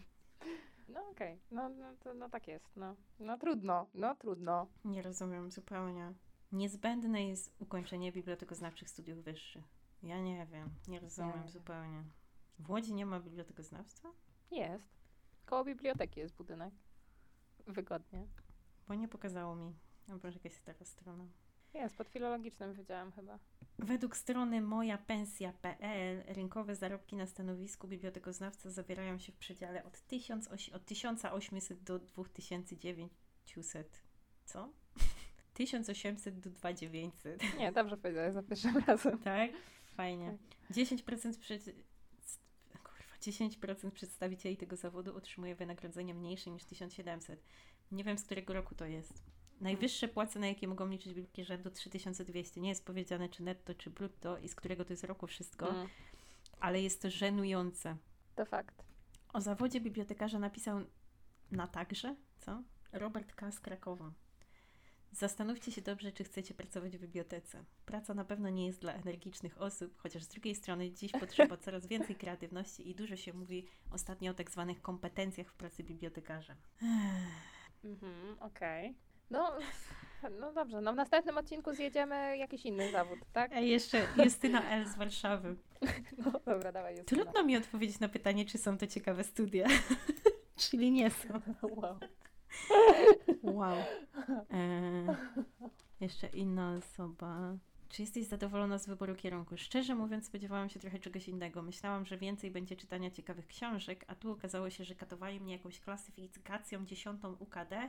No okej, no, no, to, no tak jest, no. No trudno, no trudno. Nie rozumiem zupełnie. Niezbędne jest ukończenie bibliotekoznawczych studiów wyższych. Ja nie wiem, nie rozumiem Nie. zupełnie. W Łodzi nie ma bibliotekoznawstwa? Jest. Koło biblioteki jest budynek. Wygodnie. Bo nie pokazało mi. No może jakaś stara strona. Jest, pod filologicznym wydziałem chyba. Według strony mojapensja.pl rynkowe zarobki na stanowisku bibliotekoznawca zawierają się w przedziale od, 1000, osi- od 1800 do 2900. Co? 1800 do 2900. Nie, dobrze powiedziałeś za pierwszym razem. Tak? Fajnie. 10% przed... Kurwa, 10% przedstawicieli tego zawodu otrzymuje wynagrodzenie mniejsze niż 1700. Nie wiem, z którego roku to jest. Najwyższe płace, na jakie mogą liczyć biblioteki rzędu 3200. Nie jest powiedziane, czy netto, czy brutto i z którego to jest roku wszystko, Mm, ale jest to żenujące. to fakt. O zawodzie bibliotekarza napisał na także, co? Robert K. z Krakowa. Zastanówcie się dobrze, czy chcecie pracować w bibliotece. Praca na pewno nie jest dla energicznych osób, chociaż z drugiej strony dziś potrzeba coraz więcej kreatywności i dużo się mówi ostatnio o tak zwanych kompetencjach w pracy bibliotekarza. Mhm, okej. No, no dobrze, no w następnym odcinku zjedziemy jakiś inny zawód, tak? A jeszcze Justyna L. z Warszawy. No dobra, dawaj Justyna. Trudno mi odpowiedzieć na pytanie, czy są to ciekawe studia. Czyli nie są. Wow. Wow. E, jeszcze inna osoba. Czy jesteś zadowolona z wyboru kierunku? Szczerze mówiąc, spodziewałam się trochę czegoś innego. Myślałam, że więcej będzie czytania ciekawych książek, a tu okazało się, że katowali mnie jakąś klasyfikacją dziesiątą UKD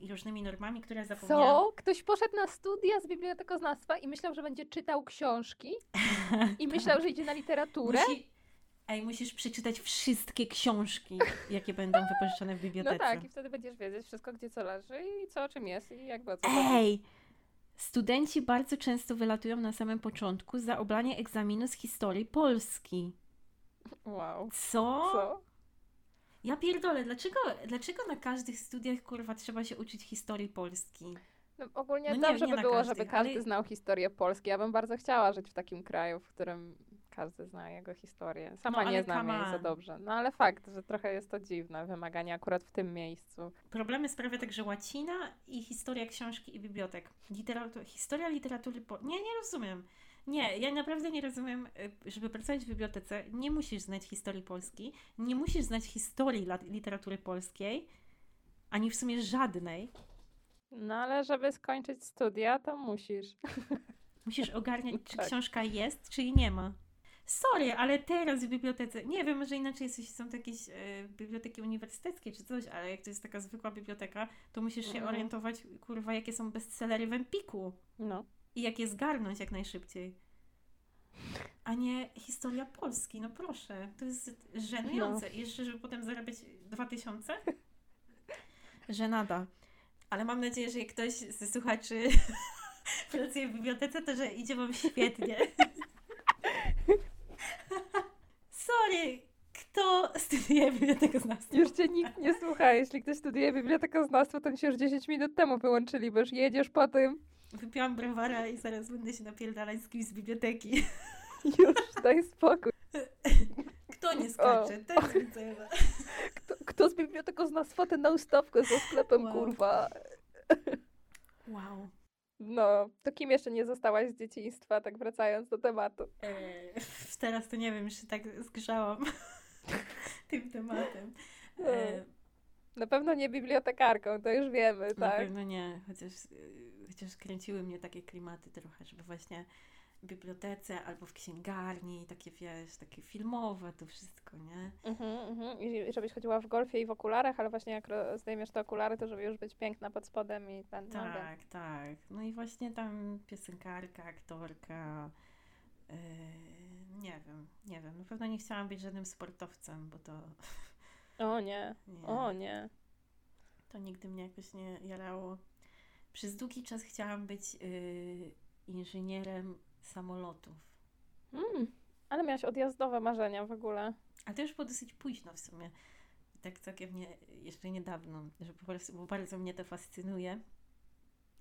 i różnymi normami, które zapomniałam. Co? Ktoś poszedł na studia z bibliotekoznawstwa i myślał, że będzie czytał książki i myślał, że idzie na literaturę? Musi... Ej, musisz przeczytać wszystkie książki, jakie będą wypożyczone w bibliotece. No tak, i wtedy będziesz wiedzieć wszystko, gdzie co leży i co o czym jest i jakby o co chodzi. Ej! Studenci bardzo często wylatują na samym początku za oblanie egzaminu z historii Polski. Wow. Co? Co? Ja pierdolę, dlaczego, dlaczego na każdych studiach kurwa trzeba się uczyć historii Polski? No, ogólnie No nie- dobrze nie by na było, każdych, żeby każdy ale- znał historię Polski. Ja bym bardzo chciała żyć w takim kraju, w którym każdy zna jego historię. Sama No, nie znam jej za dobrze. No ale fakt, że trochę jest to dziwne wymaganie akurat w tym miejscu. Problemy sprawia także łacina i historia książki i bibliotek. Literatur, historia literatury... Po... Nie, nie rozumiem. Nie, ja naprawdę nie rozumiem, y, żeby pracować w bibliotece, nie musisz znać historii Polski, nie musisz znać historii literatury polskiej, ani w sumie żadnej. No ale żeby skończyć studia, to musisz. Musisz ogarniać, czy Tak. książka jest, czy jej nie ma. Sorry, ale teraz w bibliotece, nie wiem, może inaczej jest, jeśli są to jakieś e, biblioteki uniwersyteckie czy coś, ale jak to jest taka zwykła biblioteka, to musisz się Mhm. orientować, kurwa, jakie są bestsellery w Empiku No. I jak je zgarnąć jak najszybciej. A nie historia Polski, no proszę. To jest żenujące. I jeszcze, żeby potem zarabiać 2000? Żenada. Ale mam nadzieję, że jak ktoś ze słuchaczy pracuje w bibliotece, to że idzie wam świetnie. Sorry, kto studiuje bibliotekoznawstwo? Już cię nikt nie słucha. Jeśli ktoś studiuje bibliotekoznawstwo, to się już 10 minut temu wyłączyli, bo już jedziesz po tym. Wypiłam browara i zaraz będę się napierdalać z kimś z biblioteki. Już, daj spokój. Kto nie skacze? Jest widzę. Kto, kto z bibliotekoznawstwa ten na ustawkę za sklepem, Wow. kurwa? Wow. No, to kim jeszcze nie zostałaś z dzieciństwa, tak wracając do tematu? Eee, teraz to nie wiem, już się tak zgrzałam tym tematem. Eee, Na pewno nie bibliotekarką, to już wiemy, Na tak? pewno nie, chociaż, y, chociaż kręciły mnie takie klimaty trochę, żeby właśnie w bibliotece albo w księgarni, takie wiesz, takie filmowe to wszystko, nie? Mhm, mhm. I żebyś chodziła w golfie i w okularach, ale właśnie jak zdejmiesz te okulary, to żeby już być piękna pod spodem i ten nogę. Tak, tak. No i właśnie tam piosenkarka, aktorka, yy, nie wiem, nie wiem. Na pewno nie chciałam być żadnym sportowcem, bo to O nie, nie, o nie. to nigdy mnie jakoś nie jarało. Przez długi czas chciałam być yy, inżynierem samolotów. Mm, ale miałaś odjazdowe marzenia w ogóle. A to już było dosyć późno w sumie. Tak całkiem nie, jeszcze niedawno, że po prostu, bo bardzo mnie to fascynuje.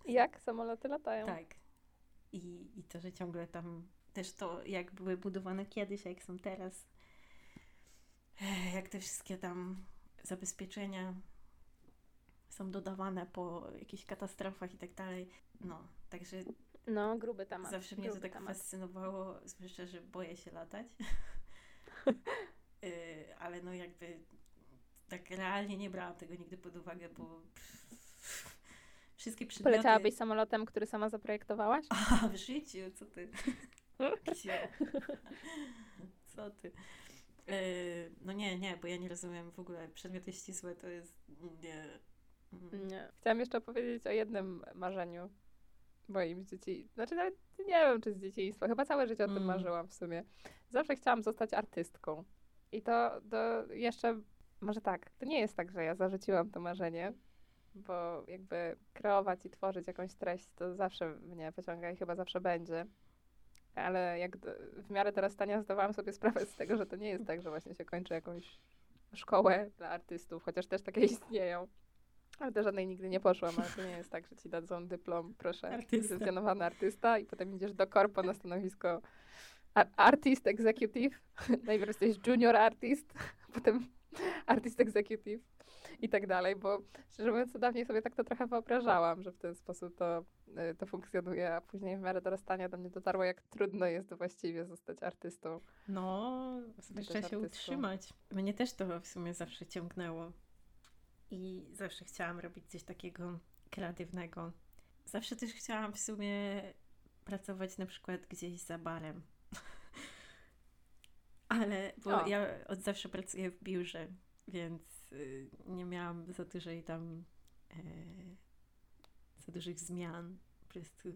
Jak samoloty latają? Tak. I, I to, że ciągle tam też to, jak były budowane kiedyś, a jak są teraz. Jak te wszystkie tam zabezpieczenia są dodawane po jakichś katastrofach i tak dalej. No, także No, gruby temat. zawsze mnie to tak temat. fascynowało, zwłaszcza, że boję się latać. Y, ale no jakby tak realnie nie brałam tego nigdy pod uwagę, bo wszystkie przedmioty... Poleciałabyś samolotem, który sama zaprojektowałaś? A, w życiu, co ty? Gdzie? Co ty? Yy, no nie, nie, bo ja nie rozumiem w ogóle. Przedmioty ścisłe to jest. Nie. Mm. Nie. Chciałam jeszcze opowiedzieć o jednym marzeniu moim z dzieci. Znaczy nawet nie wiem, czy z dzieciństwa. Chyba całe życie o tym Mm. marzyłam w sumie. Zawsze chciałam zostać artystką. I to, to jeszcze, może tak, to nie jest tak, że ja zarzuciłam to marzenie, bo jakby kreować i tworzyć jakąś treść to zawsze mnie pociąga i chyba zawsze będzie. Ale jak d- w miarę teraz stania zdawałam sobie sprawę z tego, że to nie jest tak, że właśnie się kończy jakąś szkołę dla artystów, chociaż też takie istnieją. Ale do żadnej nigdy nie poszłam, ale to nie jest tak, że ci dadzą dyplom, proszę, licencjonowany artysta i potem idziesz do korpo na stanowisko ar- artist executive, najpierw jesteś junior artist, potem artist executive i tak dalej, bo szczerze mówiąc, dawniej sobie tak to trochę wyobrażałam, że w ten sposób to, to funkcjonuje, a później w miarę dorastania do mnie dotarło, jak trudno jest właściwie zostać artystą. No, zwłaszcza się utrzymać. Mnie też to w sumie zawsze ciągnęło. I zawsze chciałam robić coś takiego kreatywnego. Zawsze też chciałam w sumie pracować na przykład gdzieś za barem. Ale, bo O. ja od zawsze pracuję w biurze, więc y, nie miałam za dużej tam e, za dużych zmian. Po prostu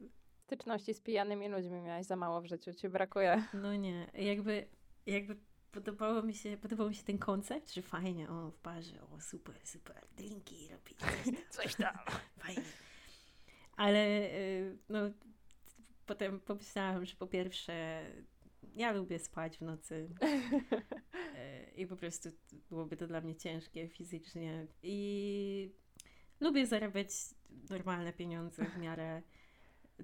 Styczności z pijanymi ludźmi miałaś za mało w życiu, ci brakuje. No nie, jakby, jakby podobało mi się, podobał mi się ten koncept, że fajnie, o w barze, o super, super, drinki robić, coś tam, Coś tam. fajnie. Ale y, no, potem pomyślałam, że po pierwsze ja lubię spać w nocy y, i po prostu byłoby to dla mnie ciężkie fizycznie i lubię zarabiać normalne pieniądze w miarę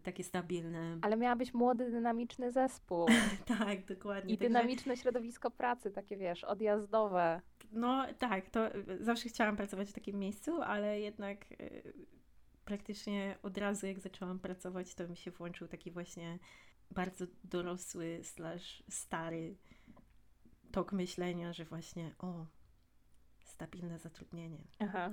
takie stabilne. Ale miałabyś młody, dynamiczny zespół Tak, dokładnie. i Także- dynamiczne środowisko pracy, takie wiesz, odjazdowe. No tak, to zawsze chciałam pracować w takim miejscu, ale jednak y, praktycznie od razu jak zaczęłam pracować, to mi się włączył taki właśnie bardzo dorosły slash stary tok myślenia, że właśnie o, stabilne zatrudnienie, Aha.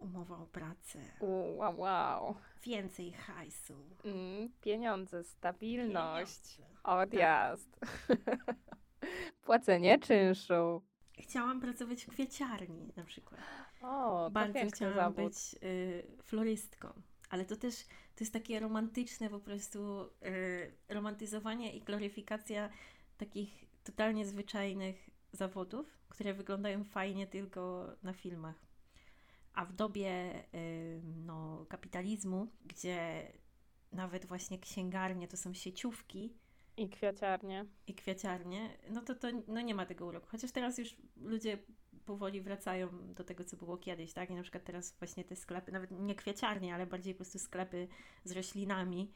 Umowa o pracę, U, Wow, wow. więcej hajsu, Mm, pieniądze, stabilność, pieniądze. odjazd. Płacenie czynszu. Chciałam pracować w kwieciarni na przykład. O, Bardzo chciałam zawód. być y, florystką. Ale to też to jest takie romantyczne po prostu y, romantyzowanie i gloryfikacja takich totalnie zwyczajnych zawodów, które wyglądają fajnie tylko na filmach. A w dobie no, kapitalizmu, gdzie nawet właśnie księgarnie to są sieciówki, I kwiaciarnie. i kwiaciarnie, no to, to no nie ma tego uroku. Chociaż teraz już ludzie powoli wracają do tego, co było kiedyś, tak? I na przykład teraz właśnie te sklepy, nawet nie kwiaciarnie, ale bardziej po prostu sklepy z roślinami,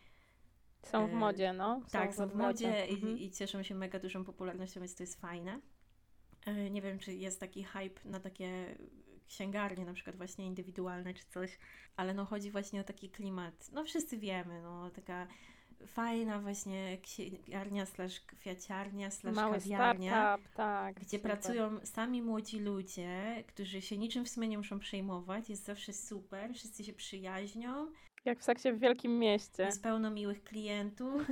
Są w E, modzie, no. tak, są w modzie Mhm. i, i cieszą się mega dużą popularnością, więc to jest fajne. E, Nie wiem, czy jest taki hype na takie księgarnie, na przykład właśnie indywidualne czy coś, ale no chodzi właśnie o taki klimat, no wszyscy wiemy, no taka fajna właśnie księgarnia slash kwiaciarnia slash Mały kawiarnia, startup, tak. gdzie super. pracują sami młodzi ludzie, którzy się niczym w sumie nie muszą przejmować. Jest zawsze super, wszyscy się przyjaźnią, Jak w seksie w wielkim mieście. jest pełno miłych klientów.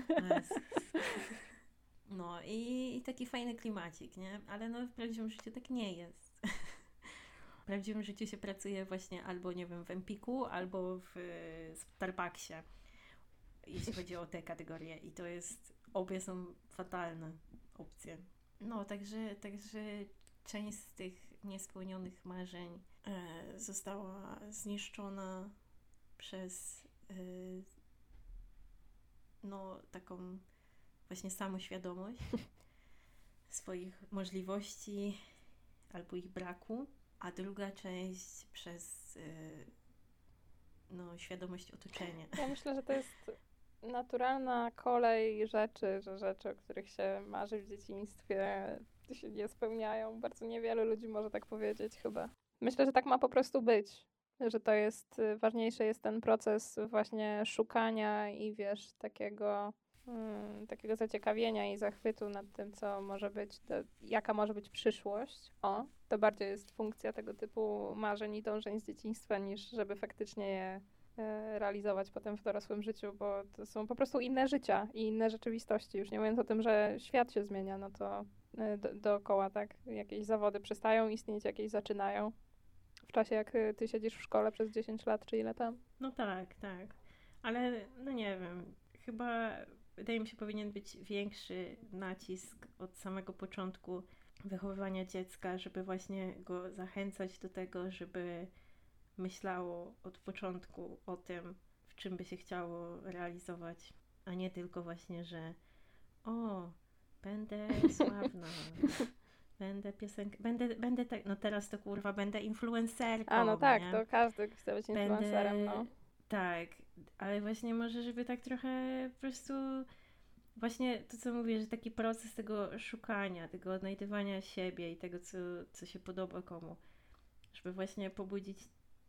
No i, i taki fajny klimacik, nie? Ale no w prawdziwym życiu tak nie jest. W prawdziwym życiu się pracuje właśnie albo, nie wiem, w Empiku, albo w e, Starbucksie, jeśli chodzi o te kategorie. I to jest, obie są fatalne opcje. No, także, także część z tych niespełnionych marzeń e, została zniszczona przez e, no, taką właśnie samoświadomość swoich możliwości albo ich braku, a druga część przez y, no, świadomość otoczenia. Ja myślę, że to jest naturalna kolej rzeczy, że rzeczy, o których się marzy w dzieciństwie, się nie spełniają. Bardzo niewielu ludzi może tak powiedzieć chyba. Myślę, że tak ma po prostu być. Że to jest, y, ważniejszy jest ten proces właśnie szukania i wiesz, takiego, mm, takiego zaciekawienia i zachwytu nad tym, co może być, to, jaka może być przyszłość. O, to bardziej jest funkcja tego typu marzeń i dążeń z dzieciństwa, niż żeby faktycznie je e, realizować potem w dorosłym życiu, bo to są po prostu inne życia i inne rzeczywistości. Już nie mówiąc o tym, że świat się zmienia, no to e, do, dookoła, tak? Jakieś zawody przestają istnieć, jakieś zaczynają. W czasie, jak e, ty siedzisz w szkole przez 10 lat, czy ile tam? No tak, tak. Ale no nie wiem, chyba wydaje mi się powinien być większy nacisk od samego początku wychowywania dziecka, żeby właśnie go zachęcać do tego, żeby myślało od początku o tym, w czym by się chciało realizować, a nie tylko właśnie, że o, będę sławna, będę piosenkę, będę, będę tak, no teraz to kurwa, będę influencerką, A, no tak, nie? to każdy chce być influencerem, no. Tak, ale właśnie może, żeby tak trochę po prostu właśnie to, co mówię, że taki proces tego szukania, tego odnajdywania siebie i tego, co, co się podoba komu, żeby właśnie pobudzić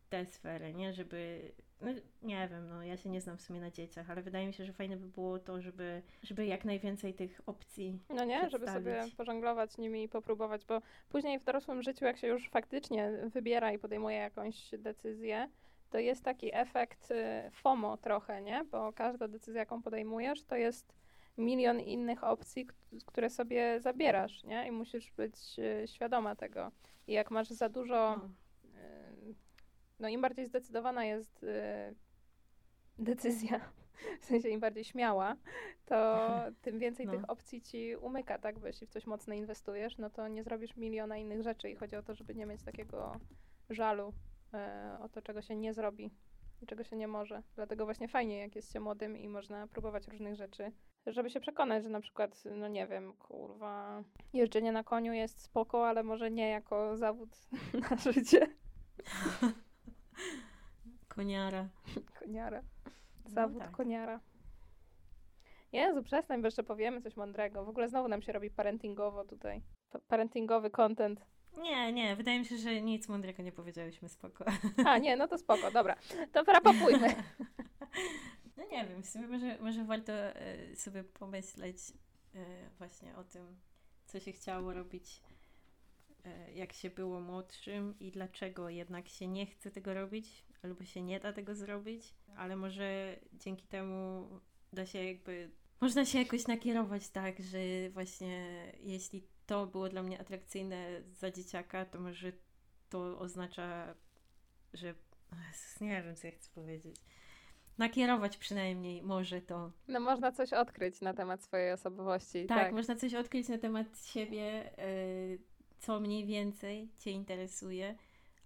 te sfery, nie? Żeby, no, nie wiem, no ja się nie znam w sumie na dzieciach, ale wydaje mi się, że fajne by było to, żeby, żeby jak najwięcej tych opcji No nie, żeby sobie pożonglować nimi i popróbować, bo później w dorosłym życiu, jak się już faktycznie wybiera i podejmuje jakąś decyzję, to jest taki efekt y, FOMO trochę, nie? Bo każda decyzja, jaką podejmujesz, to jest milion innych opcji, które sobie zabierasz, nie? I musisz być y, świadoma tego. I jak masz za dużo No. y, no im bardziej zdecydowana jest decyzja, w sensie im bardziej śmiała, to tym więcej No. tych opcji ci umyka, tak? Bo jeśli w coś mocno inwestujesz, no to nie zrobisz miliona innych rzeczy i chodzi o to, żeby nie mieć takiego żalu o to, czego się nie zrobi i czego się nie może. Dlatego właśnie fajnie, jak jest się młodym i można próbować różnych rzeczy, żeby się przekonać, że na przykład, no nie wiem, kurwa, jeżdżenie na koniu jest spoko, ale może nie jako zawód na życie. Koniara. Koniara. No Zawód tak. koniara. Jezu, przestań, bo jeszcze powiemy coś mądrego. W ogóle znowu nam się robi parentingowo tutaj. Pa- Parentingowy content. Nie, nie, wydaje mi się, że nic mądrego nie powiedziałyśmy, spoko. A, nie, no to spoko, dobra. To rapapujmy. No nie wiem, w sumie może, może warto e, sobie pomyśleć e, właśnie o tym, co się chciało robić, e, jak się było młodszym i dlaczego jednak się nie chce tego robić, albo się nie da tego zrobić, ale może dzięki temu da się jakby, można się jakoś nakierować tak, że właśnie jeśli to było dla mnie atrakcyjne za dzieciaka, to może to oznacza, że nie wiem, co ja chcę powiedzieć. Nakierować przynajmniej może to. No można coś odkryć na temat swojej osobowości. Tak, Tak, można coś odkryć na temat siebie, y, co mniej więcej Cię interesuje,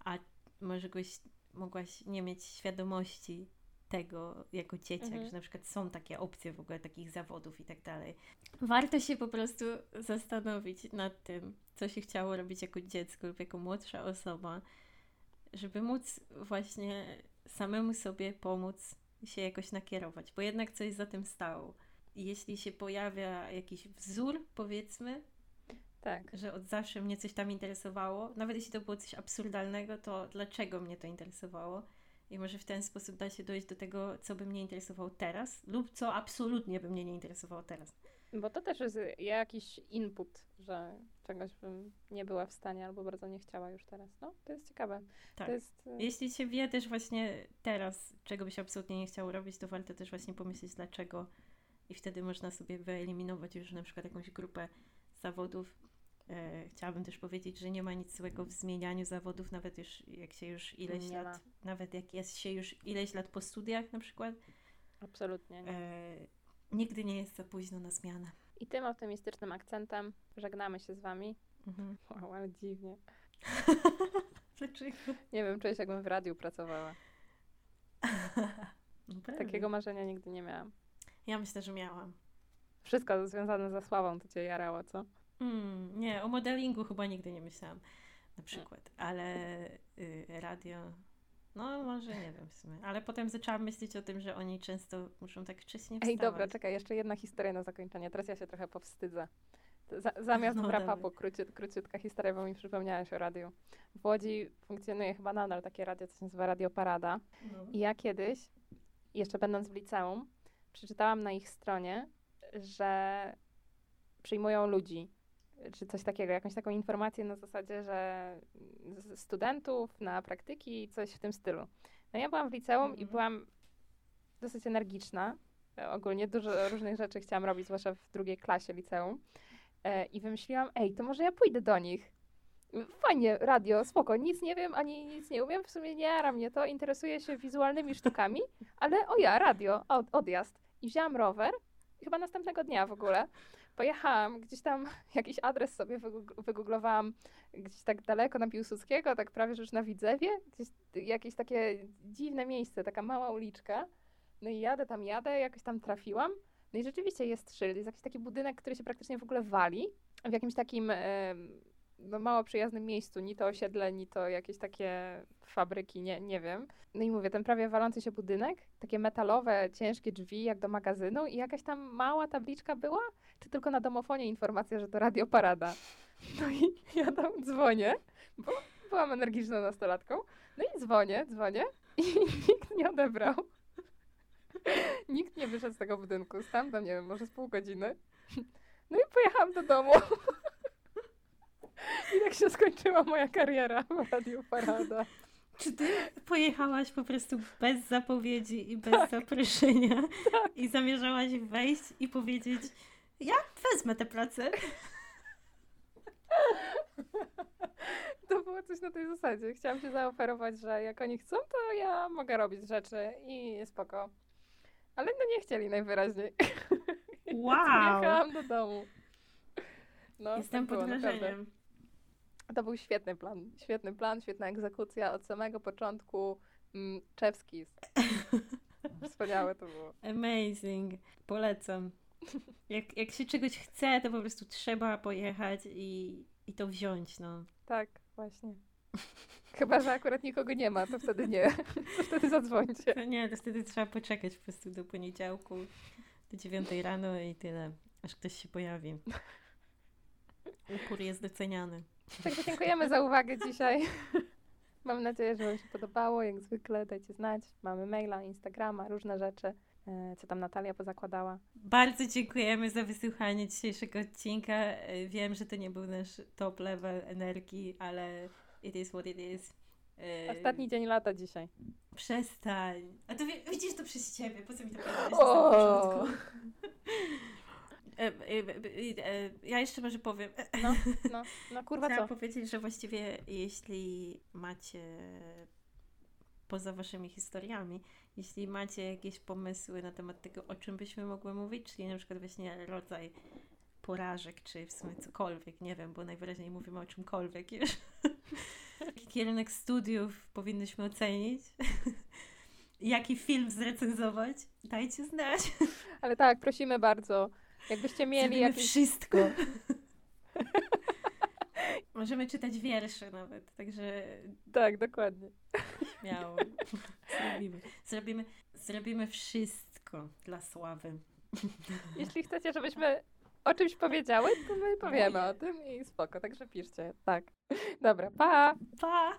a może goś, mogłaś nie mieć świadomości tego jako dzieciak, Mhm. że na przykład są takie opcje w ogóle takich zawodów i tak dalej. Warto się po prostu zastanowić nad tym, co się chciało robić jako dziecko lub jako młodsza osoba, żeby móc właśnie samemu sobie pomóc się jakoś nakierować, bo jednak coś za tym stało. I jeśli się pojawia jakiś wzór, powiedzmy, tak. że od zawsze mnie coś tam interesowało, nawet jeśli to było coś absurdalnego, to dlaczego mnie to interesowało? I może w ten sposób da się dojść do tego, co by mnie interesowało teraz, lub co absolutnie by mnie nie interesowało teraz. Bo to też jest jakiś input, że czegoś bym nie była w stanie albo bardzo nie chciała już teraz. No, to jest ciekawe. Tak. Jest, y, Jeśli się wie też właśnie teraz, czego by się absolutnie nie chciało robić, to warto też właśnie pomyśleć dlaczego i wtedy można sobie wyeliminować już na przykład jakąś grupę zawodów. E, chciałabym też powiedzieć, że nie ma nic złego w zmienianiu zawodów, nawet już jak się już ileś Nie lat, ma. nawet jak jest się już ileś lat po studiach na przykład, absolutnie nie. e, nigdy nie jest za późno na zmianę. I tym optymistycznym akcentem żegnamy się z wami. Mhm. Wow, ale dziwnie. Dlaczego? Nie wiem, czuję się jakbym w radiu pracowała. Naprawdę. Takiego marzenia nigdy nie miałam. Ja myślę, że miałam. Wszystko związane ze sławą to cię jarało, co? Mm, nie, o modelingu chyba nigdy nie myślałam, na przykład, ale y, radio, no może nie wiem w sumie, ale potem zaczęłam myśleć o tym, że oni często muszą tak wcześnie wstawać. Ej, dobra, czekaj, jeszcze jedna historia na zakończenie. Teraz ja się trochę powstydzę. Za, zamiast No, wrap-upu, króci, króciutka historia, bo mi przypomniałaś o radiu. W Łodzi funkcjonuje chyba nadal takie radio, co się nazywa Radio Parada. No. I ja kiedyś, jeszcze będąc w liceum, przeczytałam na ich stronie, że przyjmują ludzi, czy coś takiego, jakąś taką informację na zasadzie, że studentów na praktyki, coś w tym stylu. No ja byłam w liceum i Mhm. byłam dosyć energiczna. Ogólnie dużo różnych rzeczy chciałam robić, zwłaszcza w drugiej klasie liceum. E, I wymyśliłam, ej, to może ja pójdę do nich. Fajnie, radio, spoko, nic nie wiem, ani nic nie umiem, w sumie nie jara mnie to, interesuję się wizualnymi sztukami, ale o ja, radio, od, odjazd. I wzięłam rower, chyba następnego dnia w ogóle, pojechałam, gdzieś tam jakiś adres sobie wygoog- wygooglowałam, gdzieś tak daleko na Piłsudskiego, tak prawie że już na Widzewie, gdzieś jakieś takie dziwne miejsce, taka mała uliczka. No i jadę tam, jadę, jakoś tam trafiłam. No i rzeczywiście jest szyld, jest jakiś taki budynek, który się praktycznie w ogóle wali, w jakimś takim no, mało przyjaznym miejscu, ni to osiedle, ni to jakieś takie fabryki, nie, nie wiem. No i mówię, ten prawie walący się budynek, takie metalowe, ciężkie drzwi, jak do magazynu i jakaś tam mała tabliczka była, czy tylko na domofonie informacja, że to Radio Parada. No i ja tam dzwonię, bo byłam energiczną nastolatką, no i dzwonię, dzwonię i nikt nie odebrał. Nikt nie wyszedł z tego budynku. Stałam tam, nie wiem, może z pół godziny. No i pojechałam do domu. I tak się skończyła moja kariera w Radiu Parada. Czy ty pojechałaś po prostu bez zapowiedzi i bez zaproszenia i zamierzałaś wejść i powiedzieć, ja wezmę tę pracę? To było coś na tej zasadzie. Chciałam się zaoferować, że jak oni chcą, to ja mogę robić rzeczy i spoko. Ale no nie chcieli najwyraźniej. Wow! Jechałam do domu. No, Jestem tak pod było, naprawdę. wrażeniem. To był świetny plan. Świetny plan, świetna egzekucja od samego początku. Mm, Czewskis. Wspaniałe to było. Amazing. Polecam. Jak, jak się czegoś chce, to po prostu trzeba pojechać i, i to wziąć, no. Tak, właśnie. Chyba, że akurat nikogo nie ma, to wtedy nie. To wtedy zadzwońcie. To nie, to wtedy trzeba poczekać po prostu do poniedziałku, do dziewiątej rano i tyle, aż ktoś się pojawi. Upór jest doceniany. Także dziękujemy za uwagę dzisiaj. Mam nadzieję, że Wam się podobało. Jak zwykle dajcie znać. Mamy maila, Instagrama, różne rzeczy. E, Co tam Natalia pozakładała. Bardzo dziękujemy za wysłuchanie dzisiejszego odcinka. E, Wiem, że to nie był nasz top level energii, ale it is what it is. E, Ostatni dzień lata dzisiaj. Przestań. A to wi- widzisz to przez ciebie, po co mi to powiedziałeś na samym O! początku? Ja jeszcze może powiem. No, no, no kurwa Chciałam co? powiedzieć, że właściwie jeśli macie poza waszymi historiami, jeśli macie jakieś pomysły na temat tego, o czym byśmy mogły mówić, czyli na przykład właśnie rodzaj porażek, czy w sumie cokolwiek, nie wiem, bo najwyraźniej mówimy o czymkolwiek już. Jaki kierunek studiów powinnyśmy ocenić? Jaki film zrecenzować? Dajcie znać. Ale tak, prosimy bardzo. Jakbyście mieli Zrobimy jakieś... wszystko. Możemy czytać wiersze nawet, także Tak, dokładnie. śmiało. Zrobimy. Zrobimy, zrobimy wszystko dla sławy. Jeśli chcecie, żebyśmy o czymś powiedziały, to my powiemy o tym i spoko. Także piszcie. Tak. Dobra, pa! Pa!